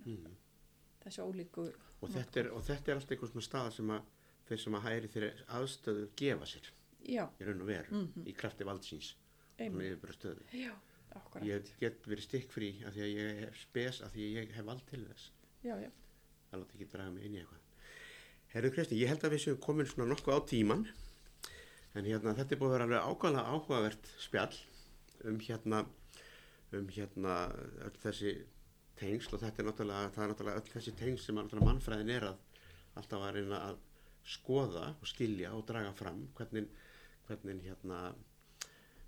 þessu ólíku og þetta, er, og þetta er alltaf einhvern svona stað sem að þeir sem að hæri þeirri aðstöðu gefa sér Já, í raun og veru í krafti valdsins með já, ég get verið stikkfrí af því að ég hef spes af því að ég hef vald til þess. Já, já, það láta ekki draga mig inn í eitthvað Herru Kristi, ég held að við séum komin svona nokkuð á tíman en hérna þetta er búið að vera alveg ákvæmlega áhugavert spjall um hérna um hérna öll þessi tengsl og þetta er náttúrulega það er náttúrulega öll þessi tengsl sem mannfræðin er að alltaf að reyna að skoða og skilja og draga fram hvernig, hvernig hérna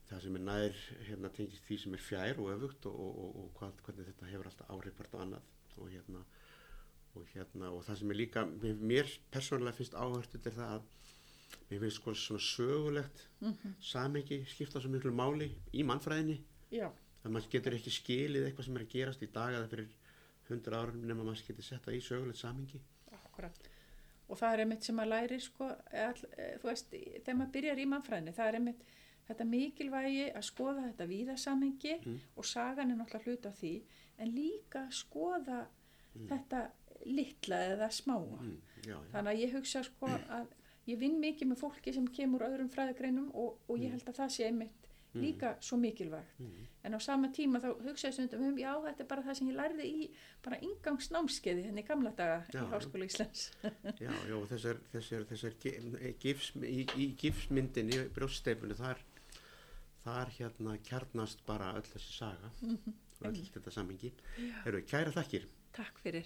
það sem er nær hérna tengist því sem er fjær og öfugt og, og, og, og hvað, hvernig þetta hefur alltaf áhrifart og annað og hérna og hérna og það sem er líka mér, persónulega finnst áhört þetta er það að mér finnst sko svona sögulegt Mhm. samengi skipta svo miklu máli í mannfræðinni. Já, að maður getur ekki skilið eitthvað sem er að gerast í dag eða fyrir hundra árum nema maður getur sett það í sögulegt samengi akkurat. Og það er einmitt sem að læri, sko, all, eh, þú veist, þegar maður byrjar í mannfræðinni, það er einmitt þetta mikilvægi að skoða þetta víðasamengi og sagan er náttúrulega hluta af því, en líka skoða þetta litla eða smáa. mm, já, já. Þannig að ég hugsa sko að ég vinn mikið með fólki sem kemur öðrum fræðagreinum og, og ég held að það sé einmitt líka svo mikilvægt. En á sama tíma þá hugsa ég stundum um, já þetta er bara það sem ég lærði í bara ingangsnámskeiði henni gamla daga Já, í Háskóla Íslands. Já, já, þessar, þessar, þessar gi- gifs, í, í gifsmyndinni, brjóststeifinu, þar, þar hérna kjarnast bara öll þessi saga og öll þetta samengi. Eru, kæra þakkir. Takk fyrir.